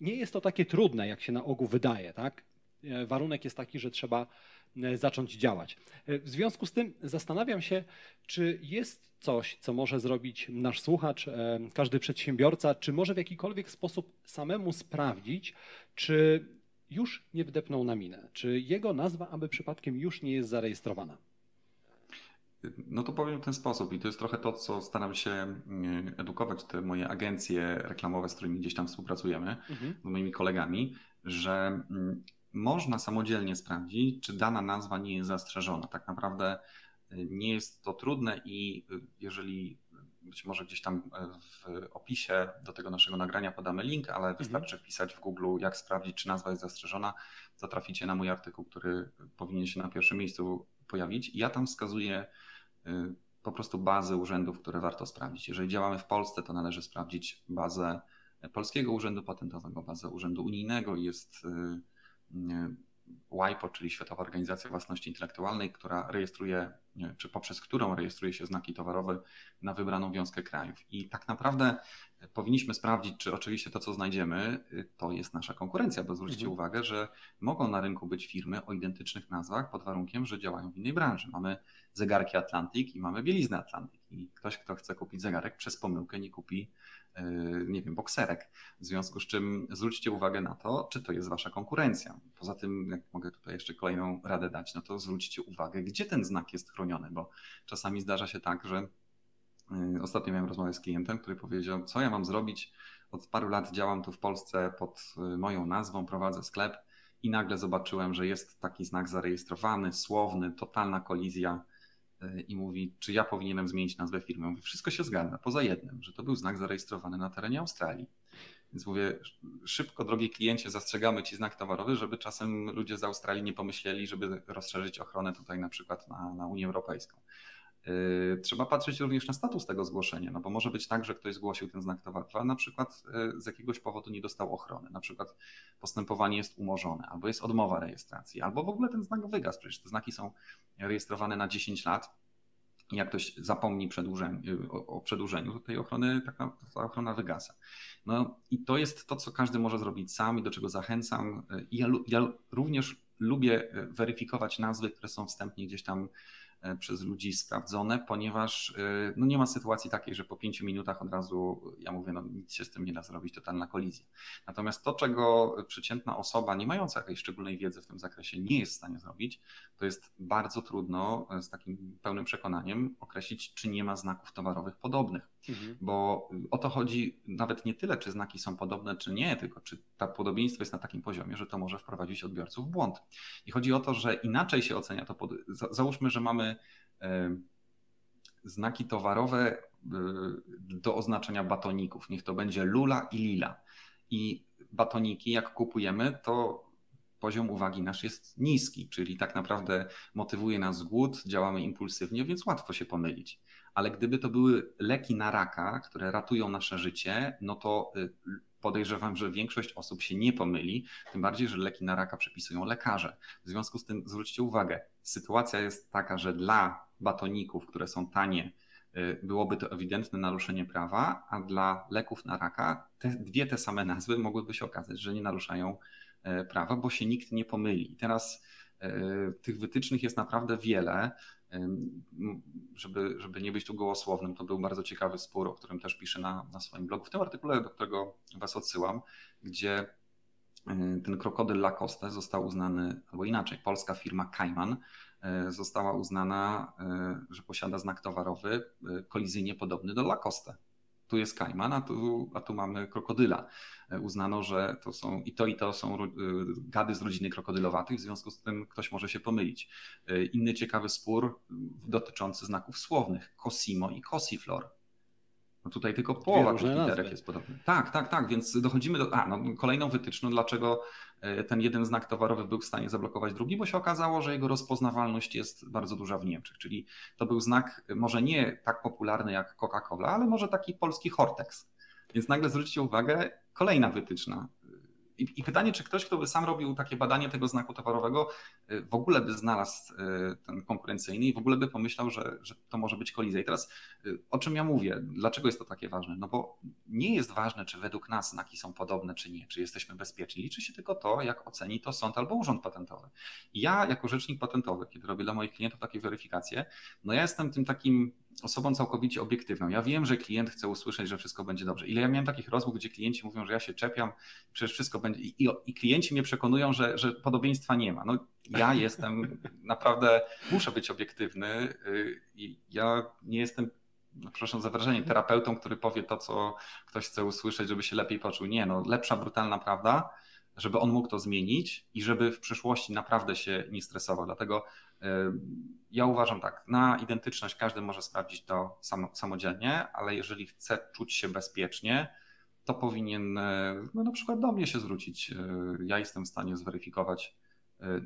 nie jest to takie trudne, jak się na ogół wydaje, tak? E, warunek jest taki, że trzeba zacząć działać. W związku z tym zastanawiam się, czy jest coś, co może zrobić nasz słuchacz, e, każdy przedsiębiorca, czy może w jakikolwiek sposób samemu sprawdzić, czy już nie wdepnął na minę, czy jego nazwa, aby przypadkiem już nie jest zarejestrowana. No to powiem w ten sposób i to jest trochę to, co staram się mm, edukować te moje agencje reklamowe, z którymi gdzieś tam współpracujemy, mhm. z moimi kolegami, że mm, można samodzielnie sprawdzić, czy dana nazwa nie jest zastrzeżona. Tak naprawdę nie jest to trudne i y, jeżeli być może gdzieś tam e, w opisie do tego naszego nagrania podamy link, ale mhm. wystarczy wpisać w Google, jak sprawdzić, czy nazwa jest zastrzeżona, to traficie na mój artykuł, który powinien się na pierwszym miejscu pojawić. Ja tam wskazuję y, po prostu bazę urzędów, które warto sprawdzić. Jeżeli działamy w Polsce, to należy sprawdzić bazę Polskiego Urzędu Patentowego, bazę Urzędu Unijnego. Jest y, WIPO, czyli Światowa Organizacja Własności Intelektualnej, która rejestruje, czy poprzez którą rejestruje się znaki towarowe na wybraną wiązkę krajów. I tak naprawdę powinniśmy sprawdzić, czy oczywiście to, co znajdziemy, to jest nasza konkurencja, bo zwróćcie mhm. uwagę, że mogą na rynku być firmy o identycznych nazwach pod warunkiem, że działają w innej branży. Mamy zegarki Atlantik i mamy bieliznę Atlantik. I ktoś, kto chce kupić zegarek, przez pomyłkę nie kupi E, nie wiem, bokserek. W związku z czym zwróćcie uwagę na to, czy to jest wasza konkurencja. Poza tym, jak mogę tutaj jeszcze kolejną radę dać, no to zwróćcie uwagę, gdzie ten znak jest chroniony, bo czasami zdarza się tak, że e, ostatnio miałem rozmowę z klientem, który powiedział, co ja mam zrobić, od paru lat działam tu w Polsce pod e, moją nazwą, prowadzę sklep i nagle zobaczyłem, że jest taki znak zarejestrowany, słowny, totalna kolizja i mówi, czy ja powinienem zmienić nazwę firmy. Mówi, wszystko się zgadza, poza jednym, że to był znak zarejestrowany na terenie Australii. Więc mówię, szybko, drogi kliencie, zastrzegamy ci znak towarowy, żeby czasem ludzie z Australii nie pomyśleli, żeby rozszerzyć ochronę tutaj na przykład na, na Unię Europejską. Yy, trzeba patrzeć również na status tego zgłoszenia, no bo może być tak, że ktoś zgłosił ten znak towarowy, a na przykład yy, z jakiegoś powodu nie dostał ochrony, na przykład postępowanie jest umorzone, albo jest odmowa rejestracji, albo w ogóle ten znak wygasł. Przecież te znaki są rejestrowane na 10 lat. I jak ktoś zapomni przedłużeniu, o, o przedłużeniu, to tej ochrony taka, ta ochrona wygasa. No i to jest to, co każdy może zrobić sam i do czego zachęcam. I ja, ja również lubię weryfikować nazwy, które są wstępnie gdzieś tam przez ludzi sprawdzone, ponieważ e, no nie ma sytuacji takiej, że po pięciu minutach od razu ja mówię, no nic się z tym nie da zrobić, totalna kolizja. Natomiast to, czego przeciętna osoba nie mająca jakiejś szczególnej wiedzy w tym zakresie nie jest w stanie zrobić, to jest bardzo trudno e, z takim pełnym przekonaniem określić, czy nie ma znaków towarowych podobnych. Mhm. Bo o to chodzi nawet nie tyle, czy znaki są podobne, czy nie, tylko czy to podobieństwo jest na takim poziomie, że to może wprowadzić odbiorców w błąd. I chodzi o to, że inaczej się ocenia to. Pod... Załóżmy, że mamy znaki towarowe e, do oznaczenia batoników. Niech to będzie lula i lila. I batoniki, jak kupujemy, to poziom uwagi nasz jest niski, czyli tak naprawdę motywuje nas głód, działamy impulsywnie, więc łatwo się pomylić ale gdyby to były leki na raka, które ratują nasze życie, no to y, podejrzewam, że większość osób się nie pomyli, tym bardziej, że leki na raka przepisują lekarze. W związku z tym zwróćcie uwagę, sytuacja jest taka, że dla batoników, które są tanie, y, byłoby to ewidentne naruszenie prawa, a dla leków na raka te, dwie te same nazwy mogłyby się okazać, że nie naruszają y, prawa, bo się nikt nie pomyli. I teraz tych wytycznych jest naprawdę wiele żeby, żeby nie być tu gołosłownym, to był bardzo ciekawy spór, o którym też piszę na, na swoim blogu. W tym artykule, do którego Was odsyłam, gdzie ten krokodyl Lacoste został uznany, albo inaczej, polska firma Kaiman e, została uznana, e, że posiada znak towarowy e, kolizyjnie podobny do Lacoste. Tu jest kajman, a tu, a tu mamy krokodyla. Uznano, że to są i to i to są gady z rodziny krokodylowatych, w związku z tym ktoś może się pomylić. Inny ciekawy spór dotyczący znaków słownych, Cosimo i Cosiflor. No tutaj tylko połowa tych literek jest podobna. Tak, tak, tak, więc dochodzimy do. A, no, kolejną wytyczną, dlaczego e, ten jeden znak towarowy był w stanie zablokować drugi, bo się okazało, że jego rozpoznawalność jest bardzo duża w Niemczech. Czyli to był znak może nie tak popularny jak Coca-Cola, ale może taki polski Hortex. Więc nagle zwróćcie uwagę, kolejna wytyczna. I, pytanie, czy ktoś, kto by sam robił takie badanie tego znaku towarowego, y, w ogóle by znalazł y, ten konkurencyjny i w ogóle by pomyślał, że, że to może być kolizja. I teraz y, o czym ja mówię? Dlaczego jest to takie ważne? No bo nie jest ważne, czy według nas znaki są podobne, czy nie, czy jesteśmy bezpieczni. Liczy się tylko to, jak oceni to sąd albo urząd patentowy. Ja, jako rzecznik patentowy, kiedy robię dla moich klientów takie weryfikacje, no ja jestem tym takim osobą całkowicie obiektywną. Ja wiem, że klient chce usłyszeć, że wszystko będzie dobrze. Ile ja miałem takich rozmów, gdzie klienci mówią, że ja się czepiam, przecież wszystko będzie. I, i klienci mnie przekonują, że, że podobieństwa nie ma. No, ja jestem naprawdę, muszę być obiektywny y, i ja nie jestem no, przepraszam za wrażenie, terapeutą, który powie to, co ktoś chce usłyszeć, żeby się lepiej poczuł. Nie, no lepsza, brutalna prawda, żeby on mógł to zmienić i żeby w przyszłości naprawdę się nie stresował. Dlatego ja uważam tak, na identyczność każdy może sprawdzić to samodzielnie, ale jeżeli chce czuć się bezpiecznie, to powinien no, na przykład do mnie się zwrócić. Ja jestem w stanie zweryfikować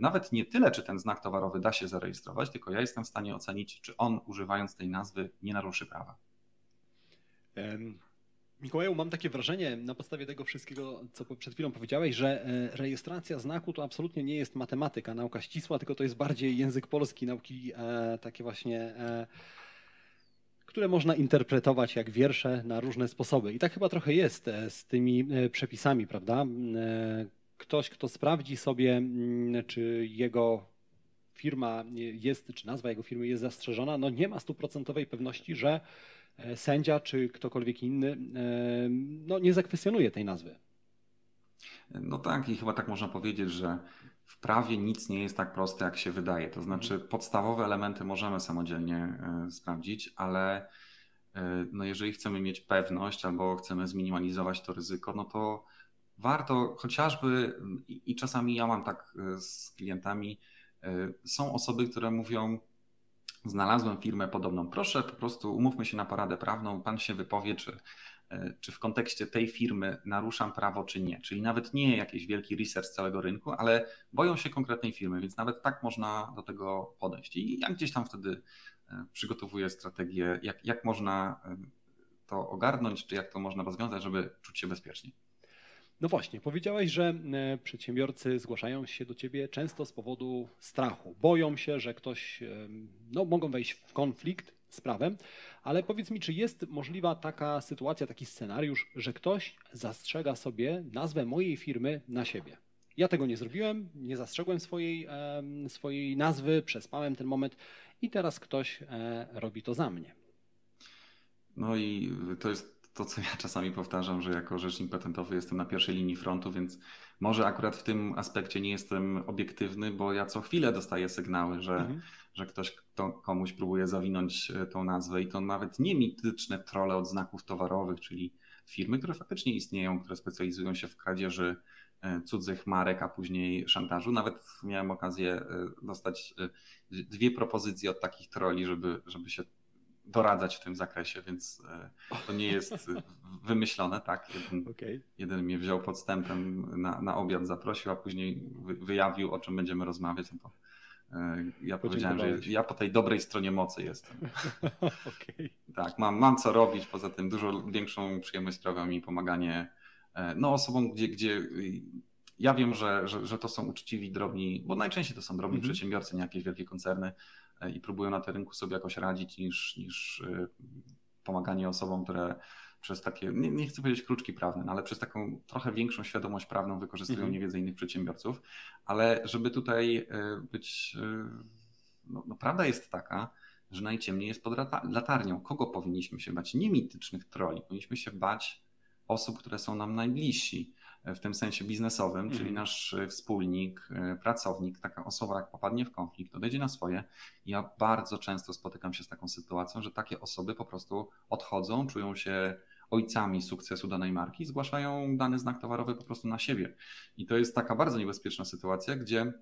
nawet nie tyle, czy ten znak towarowy da się zarejestrować, tylko ja jestem w stanie ocenić, czy on używając tej nazwy nie naruszy prawa. Mikołaju, mam takie wrażenie na podstawie tego wszystkiego, co przed chwilą powiedziałeś, że e, rejestracja znaku to absolutnie nie jest matematyka, nauka ścisła, tylko to jest bardziej język polski, nauki e, takie właśnie, e, które można interpretować jak wiersze na różne sposoby. I tak chyba trochę jest e, z tymi e, przepisami, prawda? Ktoś, kto sprawdzi sobie, mm, czy jego firma jest, czy nazwa jego firmy jest zastrzeżona, no nie ma stuprocentowej pewności, że sędzia czy ktokolwiek inny e, no, nie zakwestionuje tej nazwy. No tak, i chyba tak można powiedzieć, że w prawie nic nie jest tak proste, jak się wydaje. To znaczy, mhm. podstawowe elementy możemy samodzielnie e, sprawdzić, ale no jeżeli chcemy mieć pewność albo chcemy zminimalizować to ryzyko, no to warto chociażby, i czasami ja mam tak z klientami, są osoby, które mówią, znalazłem firmę podobną. Proszę po prostu umówmy się na paradę prawną, pan się wypowie, czy, e, czy w kontekście tej firmy naruszam prawo, czy nie. Czyli nawet nie jakiś wielki research całego rynku, ale boją się konkretnej firmy, więc nawet tak można do tego podejść. I ja gdzieś tam wtedy e, przygotowuję strategię, jak, jak można e, to ogarnąć, czy jak to można rozwiązać, żeby czuć się bezpiecznie. No właśnie, powiedziałeś, że e, przedsiębiorcy zgłaszają się do ciebie często z powodu strachu. Boją się, że ktoś, e, no mogą wejść w konflikt z prawem, ale powiedz mi, czy jest możliwa taka sytuacja, taki scenariusz, że ktoś zastrzega sobie nazwę mojej firmy na siebie? Ja tego nie zrobiłem, nie zastrzegłem swojej, swojej nazwy, przespałem ten moment i teraz ktoś e, robi to za mnie. No i to jest to, co ja czasami powtarzam, że jako rzecznik patentowy jestem na pierwszej linii frontu, więc może akurat w tym aspekcie nie jestem obiektywny, bo ja co chwilę dostaję sygnały, że, mhm. że ktoś kto komuś próbuje zawinąć e, tą nazwę i to nawet nie mityczne trole od znaków towarowych, czyli firmy, które faktycznie istnieją, które specjalizują się w kradzieży e, cudzych marek, a później szantażu. Nawet miałem okazję e, dostać dwie propozycje od takich troli, żeby, żeby się doradzać w tym zakresie, więc e, to nie jest wymyślone, tak? Jeden, okay. jeden mnie wziął podstępem na, na obiad, zaprosił, a później wyjawił, o czym będziemy rozmawiać. No to e, ja powiedziałem, że ja po tej dobrej stronie mocy jestem. okay. Tak, mam, mam co robić, poza tym dużo większą przyjemność sprawia mi pomaganie e, no, osobom, gdzie, gdzie ja wiem, że, że, że to są uczciwi, drobni, bo najczęściej to są drobni mm -hmm. przedsiębiorcy, nie jakieś wielkie koncerny, i próbują na tym rynku sobie jakoś radzić niż, niż e, pomaganie osobom, które przez takie, nie, nie, chcę powiedzieć kruczki prawne, no ale przez taką trochę większą świadomość prawną wykorzystują mhm. niewiedzę innych przedsiębiorców. Ale żeby tutaj e, być, no, no, prawda jest taka, że najciemniej jest pod latarnią. Kogo powinniśmy się bać? Nie mitycznych troli. Powinniśmy się bać osób, które są nam najbliżsi w tym sensie biznesowym, mhm. czyli nasz e, wspólnik, e, pracownik, taka osoba, jak popadnie w konflikt, odejdzie na swoje. Ja bardzo często spotykam się z taką sytuacją, że takie osoby po prostu odchodzą, czują się ojcami sukcesu danej marki, zgłaszają dany znak towarowy po prostu na siebie. I to jest taka bardzo niebezpieczna sytuacja, gdzie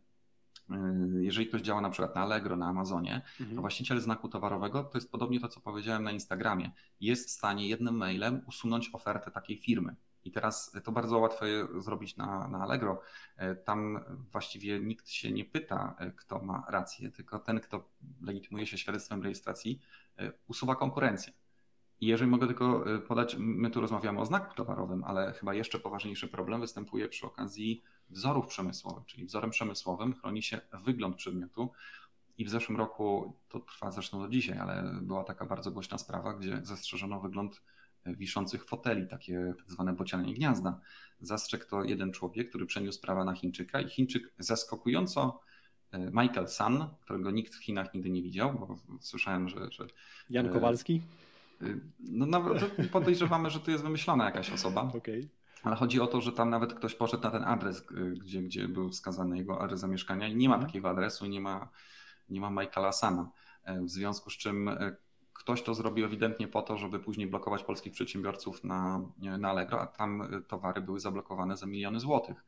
jeżeli ktoś działa na przykład na Allegro, na Amazonie, mhm. to właściciel znaku towarowego to jest podobnie to, co powiedziałem na Instagramie. Jest w stanie jednym mailem usunąć ofertę takiej firmy. I teraz to bardzo łatwo zrobić na, na Allegro. E, tam właściwie nikt się nie pyta, e, kto ma rację, tylko ten, kto legitymuje się świadectwem rejestracji, e, usuwa konkurencję. I jeżeli mogę tylko podać, my tu rozmawiamy o znaku towarowym, ale chyba jeszcze poważniejszy problem występuje przy okazji wzorów przemysłowych, czyli wzorem przemysłowym chroni się wygląd przedmiotu. I w zeszłym roku, to trwa zresztą do dzisiaj, ale była taka bardzo głośna sprawa, gdzie zastrzeżono wygląd wiszących foteli, takie tak zwane bocianie gniazda. Zastrzegł to jeden człowiek, który przeniósł sprawa na Chińczyka i Chińczyk zaskakująco e, Michael Sun, którego nikt w Chinach nigdy nie widział, bo słyszałem, że... że Jan e, Kowalski? E, no nawet podejrzewamy, że to jest wymyślona jakaś osoba. Okay. Ale chodzi o to, że tam nawet ktoś poszedł na ten adres, gdzie, gdzie był wskazany jego adres zamieszkania i nie ma mhm. takiego adresu, nie ma, nie ma Michaela Sana. W związku z czym Ktoś to zrobił ewidentnie po to, żeby później blokować polskich przedsiębiorców na, na Allegro, a tam y, towary były zablokowane za miliony złotych.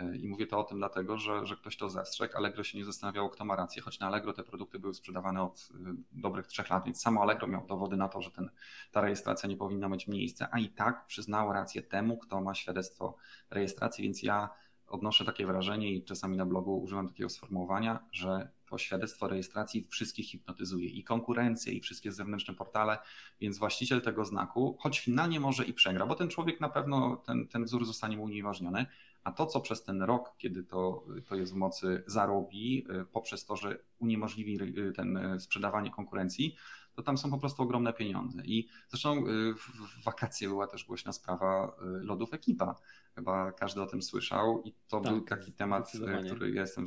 Y, I mówię to o tym dlatego, że, że ktoś to zastrzegł. Allegro się nie zastanawiało, kto ma rację, choć na Allegro te produkty były sprzedawane od y, dobrych trzech lat, więc samo Allegro miał dowody na to, że ten, ta rejestracja nie powinna mieć miejsca, a i tak przyznało rację temu, kto ma świadectwo rejestracji, więc ja odnoszę takie wrażenie i czasami na blogu używam takiego sformułowania, że to świadectwo rejestracji wszystkich hipnotyzuje i konkurencję, i wszystkie zewnętrzne portale, więc właściciel tego znaku, choć finalnie może i przegra, bo ten człowiek na pewno, ten, ten wzór zostanie mu unieważniony, a to, co przez ten rok, kiedy to, to jest w mocy, zarobi, y, poprzez to, że uniemożliwi y, ten y, sprzedawanie konkurencji, to tam są po prostu ogromne pieniądze. I zresztą w wakacje była też głośna sprawa lodów ekipa. Chyba każdy o tym słyszał i to tak, był taki temat, który ja jestem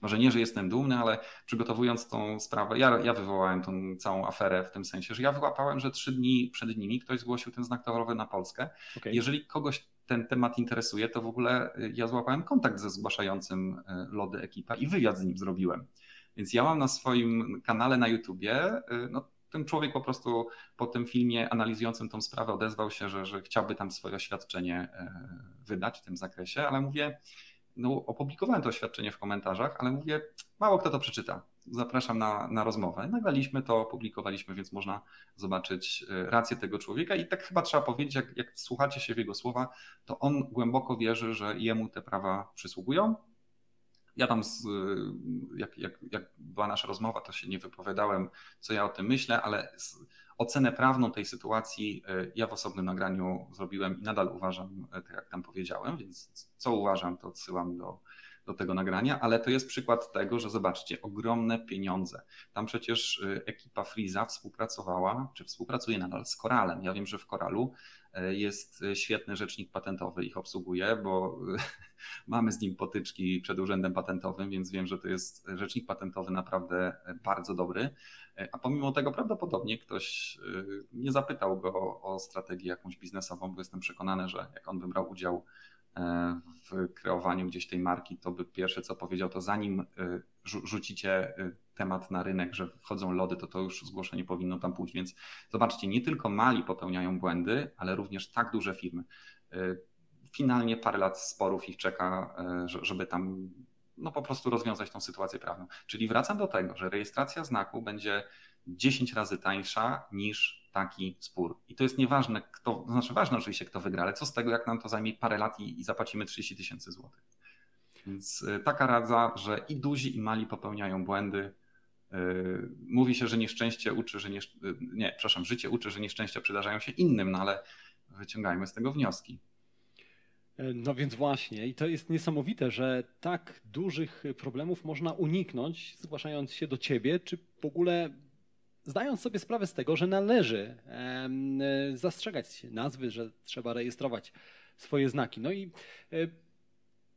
może nie, że jestem dumny, ale przygotowując tą sprawę, ja, ja wywołałem tą całą aferę w tym sensie, że ja wyłapałem, że trzy dni przed nimi ktoś zgłosił ten znak towarowy na Polskę. Okay. Jeżeli kogoś ten temat interesuje, to w ogóle y, ja złapałem kontakt ze zgłaszającym y, lody ekipa i wywiad z nim zrobiłem. Więc ja mam na swoim kanale na YouTubie, y, no, ten człowiek po prostu po tym filmie analizującym tą sprawę odezwał się, że, że chciałby tam swoje oświadczenie wydać w tym zakresie, ale mówię, no, opublikowałem to oświadczenie w komentarzach, ale mówię, mało kto to przeczyta. Zapraszam na, na rozmowę. Nagraliśmy to, opublikowaliśmy, więc można zobaczyć e, rację tego człowieka. I tak chyba trzeba powiedzieć, jak, jak słuchacie się w jego słowa, to on głęboko wierzy, że jemu te prawa przysługują. Ja tam, z, e, jak, jak, jak była nasza rozmowa, to się nie wypowiadałem, co ja o tym myślę, ale Ocenę prawną tej sytuacji e, ja w osobnym nagraniu zrobiłem i nadal uważam, e, tak jak tam powiedziałem, więc co uważam, to odsyłam do, do tego nagrania, ale to jest przykład tego, że zobaczcie, ogromne pieniądze. Tam przecież ekipa Freeza współpracowała, czy współpracuje nadal z Koralem. Ja wiem, że w Koralu jest świetny rzecznik patentowy, ich obsługuje, bo mamy z nim potyczki przed urzędem patentowym, więc wiem, że to jest rzecznik patentowy naprawdę bardzo dobry. A pomimo tego prawdopodobnie ktoś nie zapytał go o strategię jakąś biznesową, bo jestem przekonany, że jak on by brał udział e, w kreowaniu gdzieś tej marki, to by pierwsze co powiedział, to zanim y, rzucicie y, temat na rynek, że wchodzą lody, to to już zgłoszenie powinno tam pójść. Więc zobaczcie, nie tylko mali popełniają błędy, ale również tak duże firmy. Finalnie parę lat sporów ich czeka, żeby tam no po prostu rozwiązać tą sytuację prawną. Czyli wracam do tego, że rejestracja znaku będzie 10 razy tańsza niż taki spór. I to jest nieważne, kto, to znaczy ważne oczywiście, kto wygra, ale co z tego, jak nam to zajmie parę lat i, i zapłacimy 30 tysięcy złotych. Więc y, taka radza, że i duzi, i mali popełniają błędy. Yy, mówi się, że nieszczęście uczy, że nie, nie, przepraszam, życie uczy, że nieszczęścia przydarzają się innym, no ale wyciągajmy z tego wnioski. E, no więc właśnie, i to jest niesamowite, że tak dużych problemów można uniknąć, zgłaszając się do ciebie, czy w ogóle zdając sobie sprawę z tego, że należy e, zastrzegać nazwy, że trzeba rejestrować swoje znaki. No i e,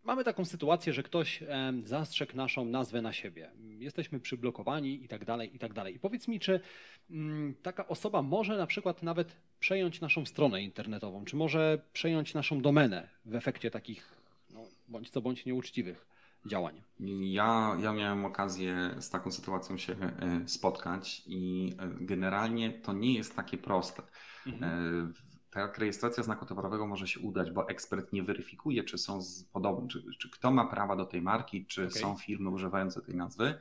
mamy taką sytuację, że ktoś zastrzegł naszą nazwę na siebie. Jesteśmy przyblokowani i tak dalej, i tak dalej. I powiedz mi, czy mm, taka osoba może na przykład nawet przejąć naszą stronę internetową, czy może przejąć naszą domenę w efekcie takich, no, bądź co bądź nieuczciwych działanie. Ja, ja miałem okazję z taką sytuacją się e, spotkać i e, generalnie to nie jest takie proste. Mhm. Tak, rejestracja znaku towarowego może się udać, bo ekspert nie weryfikuje, czy są podobne, czy, czy kto ma prawa do tej marki, czy okay. są firmy używające tej nazwy.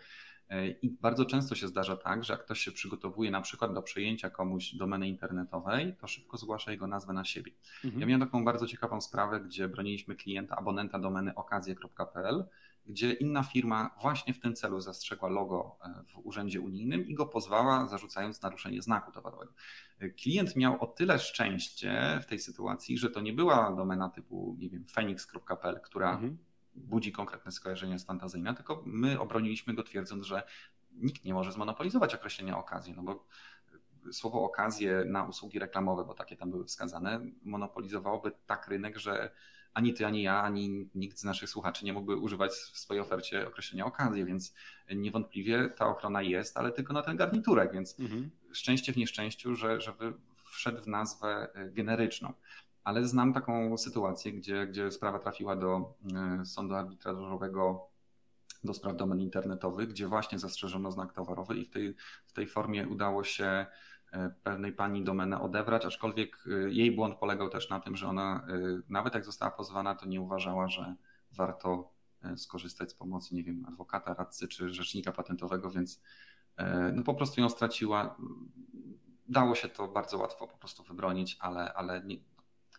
I bardzo często się zdarza tak, że jak ktoś się przygotowuje na przykład do przejęcia komuś domeny internetowej, to szybko zgłasza jego nazwę na siebie. Mhm. Ja miałem taką bardzo ciekawą sprawę, gdzie broniliśmy klienta, abonenta domeny okazje.pl, gdzie inna firma właśnie w tym celu zastrzegła logo e, w urzędzie unijnym i go pozwała, zarzucając naruszenie znaku towarowego. Klient miał o tyle szczęście w tej sytuacji, że to nie była domena typu, nie wiem, phoenix.pl, która mhm budzi konkretne skojarzenia z fantazyjne, tylko my obroniliśmy go twierdząc, że nikt nie może zmonopolizować określenia okazji, no bo słowo okazje na usługi reklamowe, bo takie tam były wskazane, monopolizowałoby tak rynek, że ani ty, ani ja, ani nikt z naszych słuchaczy nie mógłby używać w swojej ofercie określenia okazji, więc niewątpliwie ta ochrona jest, ale tylko na ten garniturek, więc mhm. szczęście w nieszczęściu, że, że wszedł w nazwę generyczną ale znam taką sytuację, gdzie, gdzie sprawa trafiła do e, sądu arbitrażowego do spraw domen internetowych, gdzie właśnie zastrzeżono znak towarowy i w tej, w tej formie udało się e, pewnej pani domenę odebrać, aczkolwiek e, jej błąd polegał też na tym, że ona nawet jak została pozwana, to nie uważała, że warto skorzystać z pomocy, nie wiem, adwokata, radcy czy rzecznika patentowego, więc no po prostu ją straciła. Dało się to bardzo łatwo po prostu wybronić, ale, ale nie,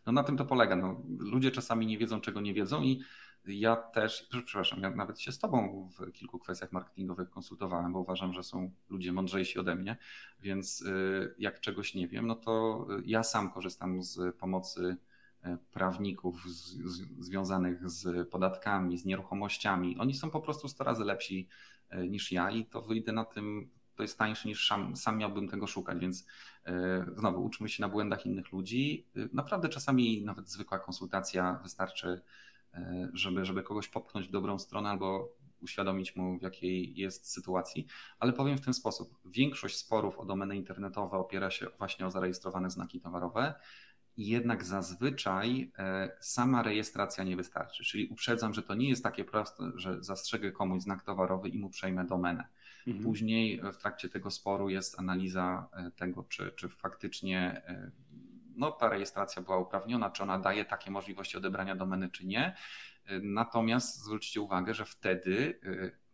no na tym to polega. No, ludzie czasami nie wiedzą, czego nie wiedzą i ja też, przepraszam, ja nawet się z Tobą w kilku kwestiach marketingowych konsultowałem, bo uważam, że są ludzie mądrzejsi ode mnie, więc y, jak czegoś nie wiem, no to ja sam korzystam z pomocy y, prawników z, z, związanych z podatkami, z nieruchomościami. Oni są po prostu 100 razy lepsi y, niż ja i to wyjdę na tym to jest tańsze niż sam, sam miałbym tego szukać, więc znowu uczmy się na błędach innych ludzi. Naprawdę czasami nawet zwykła konsultacja wystarczy, żeby, żeby kogoś popchnąć w dobrą stronę albo uświadomić mu, w jakiej jest sytuacji. Ale powiem w ten sposób: większość sporów o domeny internetowe opiera się właśnie o zarejestrowane znaki towarowe. I jednak zazwyczaj sama rejestracja nie wystarczy. Czyli uprzedzam, że to nie jest takie proste, że zastrzegę komuś znak towarowy i mu przejmę domenę. Mhm. Później w trakcie tego sporu jest analiza e, tego, czy, czy faktycznie e, no, ta rejestracja była uprawniona, czy ona daje takie możliwości odebrania domeny, czy nie. Natomiast zwróćcie uwagę, że wtedy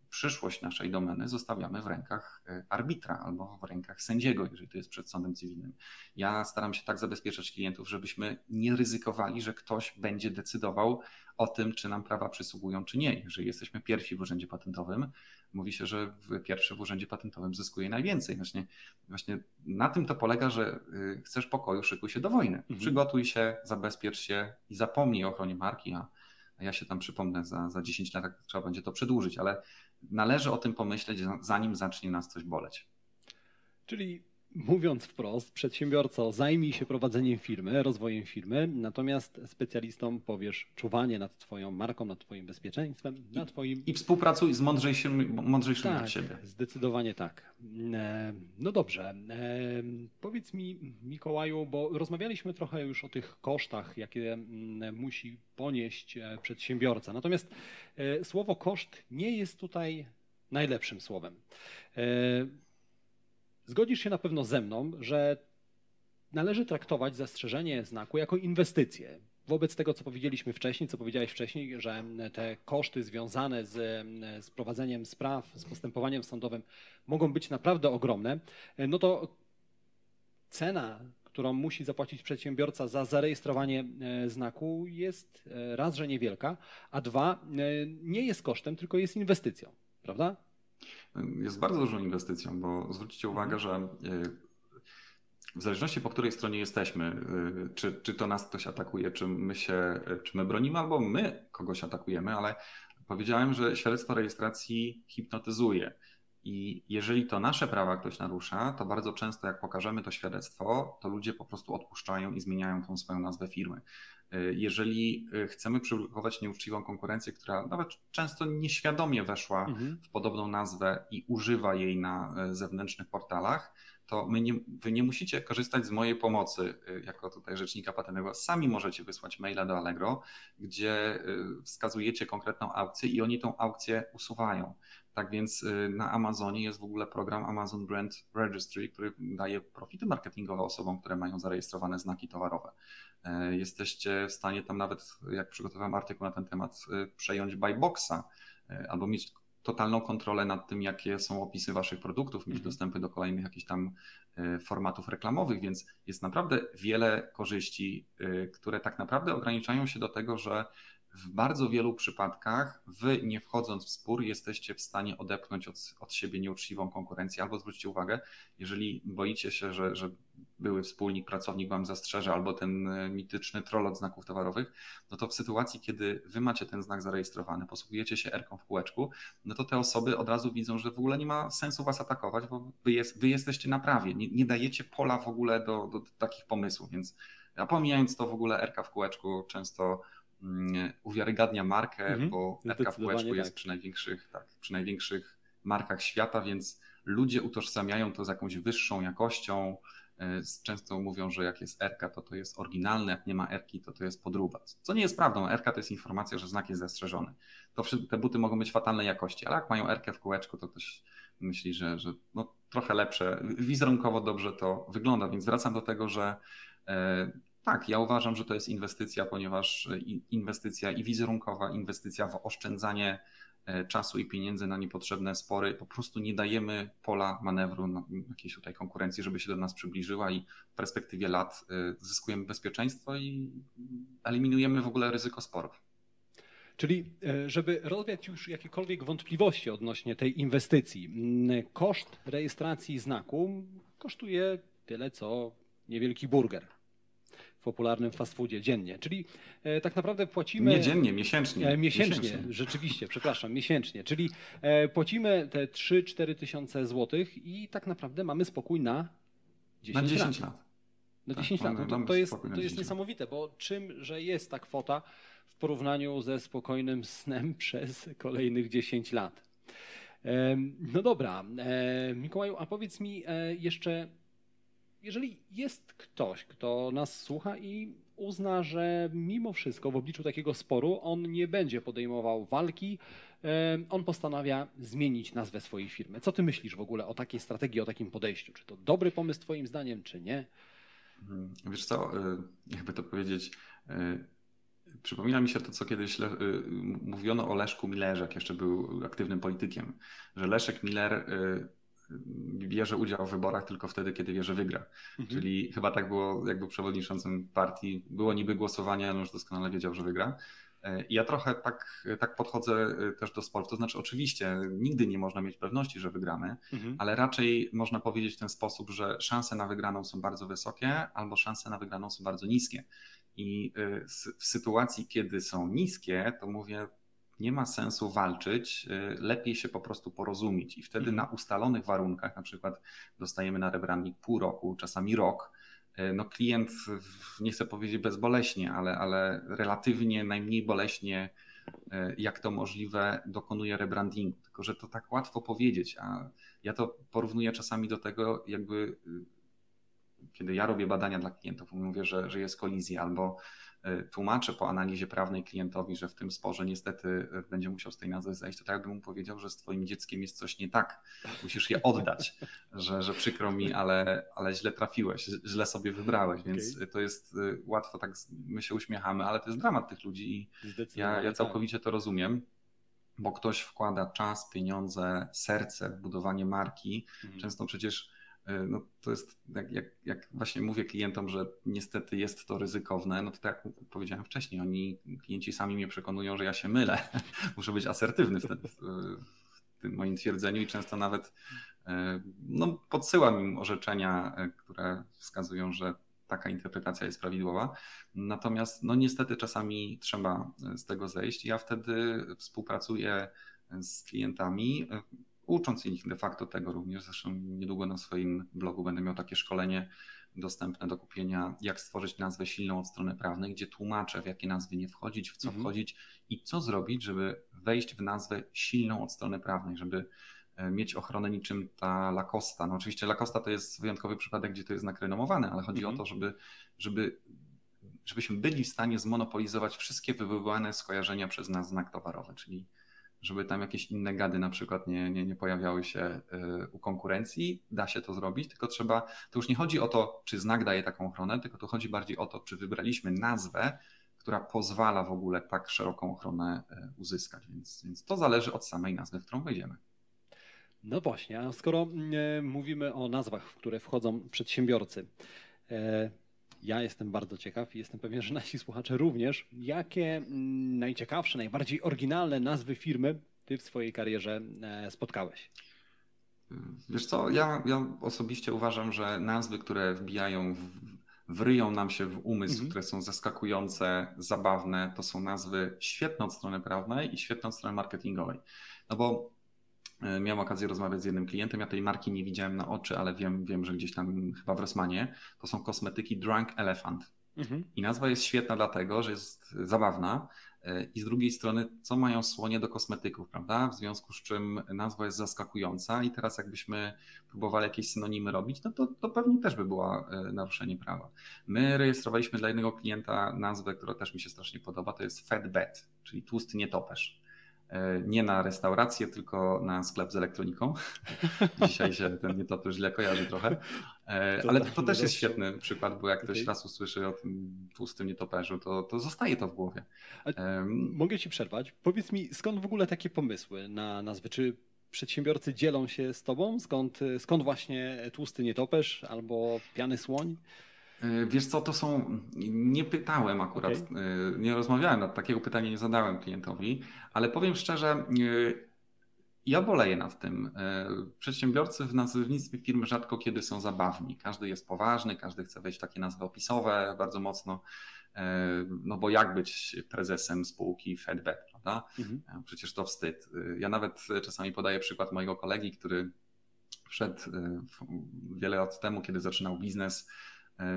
przyszłość naszej domeny zostawiamy w rękach arbitra albo w rękach sędziego, jeżeli to jest przed sądem cywilnym. Ja staram się tak zabezpieczać klientów, żebyśmy nie ryzykowali, że ktoś będzie decydował o tym, czy nam prawa przysługują, czy nie. Jeżeli jesteśmy pierwsi w urzędzie patentowym, mówi się, że pierwszy w urzędzie patentowym zyskuje najwięcej. Właśnie, właśnie na tym to polega, że y, chcesz pokoju, szykuj się do wojny. Mhm. Przygotuj się, zabezpiecz się i zapomnij o ochronie marki, a, ja się tam przypomnę za, za 10 lat, trzeba będzie to przedłużyć, ale należy o tym pomyśleć, zanim zacznie nas coś boleć. Czyli Mówiąc wprost, przedsiębiorco zajmij się prowadzeniem firmy, rozwojem firmy, natomiast specjalistom powiesz czuwanie nad Twoją marką, nad Twoim bezpieczeństwem, nad Twoim. I współpracuj z mądrzejszymi, mądrzejszymi tak, od siebie. Zdecydowanie tak. E, no dobrze. E, powiedz mi, Mikołaju, bo rozmawialiśmy trochę już o tych kosztach, jakie mm, musi ponieść e, przedsiębiorca. Natomiast słowo koszt nie jest tutaj najlepszym słowem. Zgodzisz się na pewno ze mną, że należy traktować zastrzeżenie znaku jako inwestycję. Wobec tego, co powiedzieliśmy wcześniej, co powiedziałeś wcześniej, że te koszty związane z, z prowadzeniem spraw, z postępowaniem sądowym mogą być naprawdę ogromne, no to cena, którą musi zapłacić przedsiębiorca za zarejestrowanie e, znaku jest e, raz, że niewielka, a dwa, e, nie jest kosztem, tylko jest inwestycją, prawda? Jest bardzo dużą inwestycją, bo zwróćcie uwagę, mhm. że e, w zależności po której stronie jesteśmy, e, czy, czy to nas ktoś atakuje, czy my się, czy my bronimy, albo my kogoś atakujemy, ale powiedziałem, że świadectwo rejestracji hipnotyzuje. I jeżeli to nasze prawa ktoś narusza, to bardzo często jak pokażemy to świadectwo, to ludzie po prostu odpuszczają i zmieniają tą swoją nazwę firmy. E, jeżeli e, chcemy przyblokować nieuczciwą konkurencję, która nawet często nieświadomie weszła mhm. w podobną nazwę i używa jej na e, zewnętrznych portalach, to my nie, wy nie musicie korzystać z mojej pomocy jako tutaj rzecznika patentowego. Sami możecie wysłać maila do Allegro, gdzie wskazujecie konkretną aukcję i oni tą aukcję usuwają. Tak więc na Amazonie jest w ogóle program Amazon Brand Registry, który daje profity marketingowe osobom, które mają zarejestrowane znaki towarowe. E, jesteście w stanie tam nawet, jak przygotowałem artykuł na ten temat, przejąć buy boxa e, albo mieć totalną kontrolę nad tym, jakie są opisy waszych produktów, mieć mhm. dostępy do kolejnych jakichś tam e, formatów reklamowych, więc jest naprawdę wiele korzyści, e, które tak naprawdę ograniczają się do tego, że w bardzo wielu przypadkach wy, nie wchodząc w spór, jesteście w stanie odepchnąć od, od siebie nieuczciwą konkurencję. Albo zwróćcie uwagę, jeżeli boicie się, że, że były wspólnik, pracownik wam zastrzeże, albo ten e, mityczny troll od znaków towarowych, no to w sytuacji, kiedy wy macie ten znak zarejestrowany, posługujecie się erką w kółeczku, no to te osoby od razu widzą, że w ogóle nie ma sensu was atakować, bo wy, jest, wy jesteście na prawie, nie, nie, dajecie pola w ogóle do, do, do takich pomysłów, więc a pomijając to w ogóle erka w kółeczku często Mm, uwiarygadnia markę, mhm, bo RK w kółeczku tak. jest przy największych, tak, przy największych markach świata, więc ludzie utożsamiają to z jakąś wyższą jakością. E, często mówią, że jak jest RK, to to jest oryginalne, jak nie ma RK, to to jest podróba. Co nie jest prawdą. RK to jest informacja, że znak jest zastrzeżony. To te buty mogą być fatalnej jakości, ale jak mają RK w kółeczku, to ktoś myśli, że, że no, trochę lepsze, wizerunkowo dobrze to wygląda. Więc wracam do tego, że e, tak, ja uważam, że to jest inwestycja, ponieważ inwestycja i wizerunkowa, inwestycja w oszczędzanie czasu i pieniędzy na niepotrzebne spory. Po prostu nie dajemy pola manewru na jakiejś tutaj konkurencji, żeby się do nas przybliżyła i w perspektywie lat e, zyskujemy bezpieczeństwo i eliminujemy w ogóle ryzyko sporów. Czyli, e, żeby rozwiać już jakiekolwiek wątpliwości odnośnie tej inwestycji, koszt rejestracji znaku kosztuje tyle, co niewielki burger popularnym fast foodzie dziennie. Czyli e, tak naprawdę płacimy. Nie dziennie, miesięcznie. E, miesięcznie, miesięcznie, rzeczywiście, przepraszam, miesięcznie. Czyli e, płacimy te 3-4 tysiące złotych i tak naprawdę mamy spokój na 10, na 10 lat. lat. Na tak, 10 lat. No to, to jest, to jest niesamowite, bo czym, że jest ta kwota w porównaniu ze spokojnym snem przez kolejnych 10 lat. No dobra, Mikołaju, a powiedz mi jeszcze, jeżeli jest ktoś, kto nas słucha i uzna, że mimo wszystko w obliczu takiego sporu on nie będzie podejmował walki, on postanawia zmienić nazwę swojej firmy. Co ty myślisz w ogóle o takiej strategii, o takim podejściu? Czy to dobry pomysł twoim zdaniem, czy nie? Hmm, wiesz co, y, jakby to powiedzieć, y, przypomina mi się to, co kiedyś y, mówiono o Leszku Millerze, jak jeszcze był aktywnym politykiem, że Leszek Miller bierze udział w wyborach tylko wtedy, kiedy wie, że wygra. Mhm. Czyli chyba tak było, jak był przewodniczącym partii. Było niby głosowanie, ale już doskonale wiedział, że wygra. E, I ja trochę tak, tak podchodzę e, też do sportu. To znaczy, oczywiście, nigdy nie można mieć pewności, że wygramy, mhm. ale raczej można powiedzieć w ten sposób, że szanse na wygraną są bardzo wysokie, albo szanse na wygraną są bardzo niskie. I e, w sytuacji, kiedy są niskie, to mówię, nie ma sensu walczyć, y, lepiej się po prostu porozumieć i wtedy mhm. na ustalonych warunkach, na przykład dostajemy na rebranding pół roku, czasami rok, y, no klient, nie chcę powiedzieć bezboleśnie, ale, ale relatywnie najmniej boleśnie, y, jak to możliwe, dokonuje rebrandingu. Tylko, że to tak łatwo powiedzieć, a ja to porównuję czasami do tego, jakby kiedy ja robię badania dla klientów, mówię, że, że jest kolizja albo E, tłumaczę po analizie prawnej klientowi, że w tym sporze niestety e, będzie musiał z tej nazwy zejść, to tak jakbym mu powiedział, że z twoim dzieckiem jest coś nie tak, musisz je oddać, że, że przykro mi, ale, ale źle trafiłeś, źle sobie wybrałeś, więc okay. to jest e, łatwo tak, my się uśmiechamy, ale to jest dramat tych ludzi i ja, ja całkowicie to rozumiem bo ktoś wkłada czas, pieniądze, serce w budowanie marki. Mhm. Często przecież no to jest, jak, jak, jak, właśnie mówię klientom, że niestety jest to ryzykowne, no to tak jak powiedziałem wcześniej, oni, klienci sami mnie przekonują, że ja się mylę. Muszę być asertywny w, w, w, tym moim twierdzeniu i często nawet e, no, podsyłam im orzeczenia, e, które wskazują, że taka interpretacja jest prawidłowa. Natomiast no niestety czasami trzeba z tego zejść. Ja wtedy współpracuję z klientami, ucząc ich de facto tego również. Zresztą niedługo na swoim blogu będę miał takie szkolenie dostępne do kupienia, jak stworzyć nazwę silną od strony prawnej, gdzie tłumaczę, w jakie nazwy nie wchodzić, w co mhm. wchodzić i co zrobić, żeby wejść w nazwę silną od strony prawnej, żeby mieć ochronę niczym ta Lacosta. No oczywiście Lacosta to jest wyjątkowy przypadek, gdzie to jest znak renomowany, ale chodzi mhm. o to, żeby, żeby, żebyśmy byli w stanie zmonopolizować wszystkie wywoływane skojarzenia przez nas znak towarowy, czyli żeby tam jakieś inne gady na przykład nie, nie, nie pojawiały się e, u konkurencji. Da się to zrobić, tylko trzeba, to już nie chodzi o to, czy znak daje taką ochronę, tylko to chodzi bardziej o to, czy wybraliśmy nazwę, która pozwala w ogóle tak szeroką ochronę e, uzyskać. Więc, więc to zależy od samej nazwy, w którą wejdziemy. No właśnie, a skoro mm, e, mówimy o nazwach, w które wchodzą przedsiębiorcy, ja jestem bardzo ciekaw i jestem pewien, że nasi słuchacze również. Jakie mm, najciekawsze, najbardziej oryginalne nazwy firmy ty w swojej karierze e, spotkałeś? Wiesz co, ja, ja osobiście uważam, że nazwy, które wbijają, w, wryją nam się w umysł, mhm. które są zaskakujące, zabawne, to są nazwy świetne od strony prawnej i świetne od strony marketingowej. No bo miałem okazję rozmawiać z jednym klientem. Ja tej marki nie widziałem na oczy, ale wiem, wiem że gdzieś tam chyba w Rosmanie to są kosmetyki Drunk Elephant. Mhm. I nazwa jest świetna dlatego, że jest zabawna. E, I z drugiej strony, co mają słonie do kosmetyków, prawda? W związku z czym nazwa jest zaskakująca, i teraz jakbyśmy próbowali jakieś synonimy robić, no to, to pewnie też by było e, naruszenie prawa. My rejestrowaliśmy dla jednego klienta nazwę, która też mi się strasznie podoba, to jest Fat Bed, czyli tłusty nietoperz. E, nie na restaurację, tylko na sklep z elektroniką. Dzisiaj się ten nietoperz źle kojarzy trochę. E, ale to też jest świetny przykład, bo jak ktoś raz usłyszy o tym tłustym nietoperzu, to, to zostaje to w głowie. mogę ci przerwać. Powiedz mi, skąd w ogóle takie pomysły na nazwy? Czy przedsiębiorcy dzielą się z tobą? Skąd, skąd właśnie tłusty nietoperz albo piany słoń? E, wiesz co, to są. Nie pytałem akurat, okay. E, nie rozmawiałem nad takiego pytania, nie zadałem klientowi, ale powiem szczerze, e, ja boleję nad tym. Przedsiębiorcy w nazewnictwie firmy rzadko kiedy są zabawni. Każdy jest poważny, każdy chce wejść w takie nazwy opisowe bardzo mocno. No bo jak być prezesem spółki Fedbet, prawda? Mhm. Przecież to wstyd. Ja nawet czasami podaję przykład mojego kolegi, który wszedł wiele lat temu, kiedy zaczynał biznes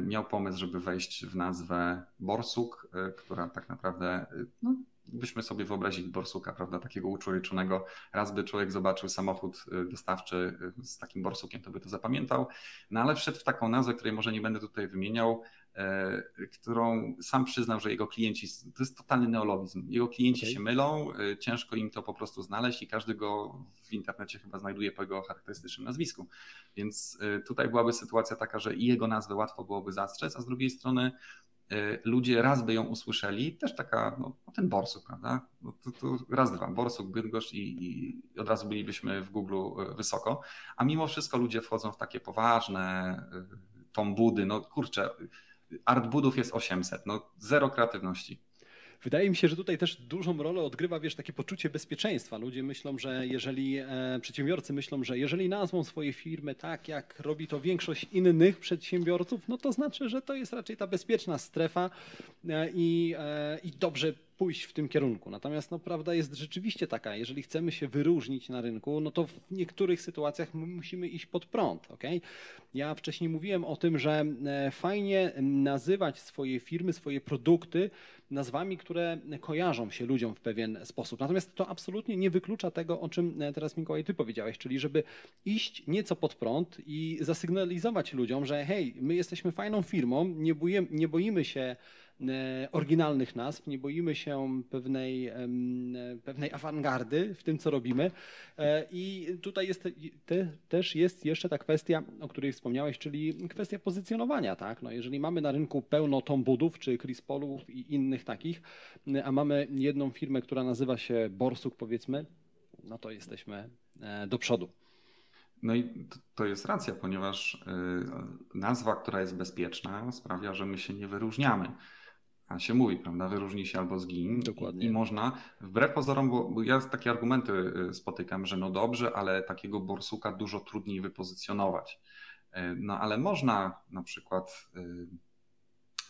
miał pomysł, żeby wejść w nazwę Borsuk, e, która tak naprawdę, e, no, byśmy sobie wyobrazili Borsuka, prawda, takiego uczłowieczonego. Raz by człowiek zobaczył samochód dostawczy z takim Borsukiem, to by to zapamiętał, no ale wszedł w taką nazwę, której może nie będę tutaj wymieniał, E, którą sam przyznał, że jego klienci, to jest totalny neologizm, jego klienci okay. się mylą, e, ciężko im to po prostu znaleźć i każdy go w internecie chyba znajduje po jego charakterystycznym nazwisku. Więc e, tutaj byłaby sytuacja taka, że i jego nazwę łatwo byłoby zastrzec, a z drugiej strony ludzie raz by ją usłyszeli, też taka, no, no ten Borsuk, prawda? No to, to raz, dwa, Borsuk, Bydgoszcz i, i, od razu bylibyśmy w Google wysoko, a mimo wszystko ludzie wchodzą w takie poważne tom budy, no kurczę, artbudów jest 800, no zero kreatywności. Wydaje mi się, że tutaj też dużą rolę odgrywa, wiesz, takie poczucie bezpieczeństwa. Ludzie myślą, że jeżeli, e, przedsiębiorcy myślą, że jeżeli nazwą swojej firmy tak, jak robi to większość innych przedsiębiorców, no to znaczy, że to jest raczej ta bezpieczna strefa e, i, e, i dobrze pójść w tym kierunku. Natomiast no, prawda jest rzeczywiście taka, jeżeli chcemy się wyróżnić na rynku, no to w niektórych sytuacjach musimy iść pod prąd. Okay? Ja wcześniej mówiłem o tym, że e, fajnie nazywać swoje firmy, swoje produkty nazwami, które kojarzą się ludziom w pewien sposób. Natomiast to absolutnie nie wyklucza tego, o czym e, teraz Mikołaj ty powiedziałeś, czyli żeby iść nieco pod prąd i zasygnalizować ludziom, że hej, my jesteśmy fajną firmą, nie, boimy, nie boimy się oryginalnych nazw, nie boimy się pewnej, pewnej awangardy w tym, co robimy. E, I tutaj jest, te, też jest jeszcze ta kwestia, o której wspomniałeś, czyli kwestia pozycjonowania. Tak? No jeżeli mamy na rynku pełno Tombudów czy Crispolów i innych takich, a mamy jedną firmę, która nazywa się Borsuk powiedzmy, no to jesteśmy e, do przodu. No i to jest racja, ponieważ nazwa, która jest bezpieczna, sprawia, że my się nie wyróżniamy a się mówi, prawda, wyróżni się albo zgin. Dokładnie. I, I, można, wbrew pozorom, bo, ja takie argumenty y, spotykam, że no dobrze, ale takiego borsuka dużo trudniej wypozycjonować. Y, no ale można na przykład y,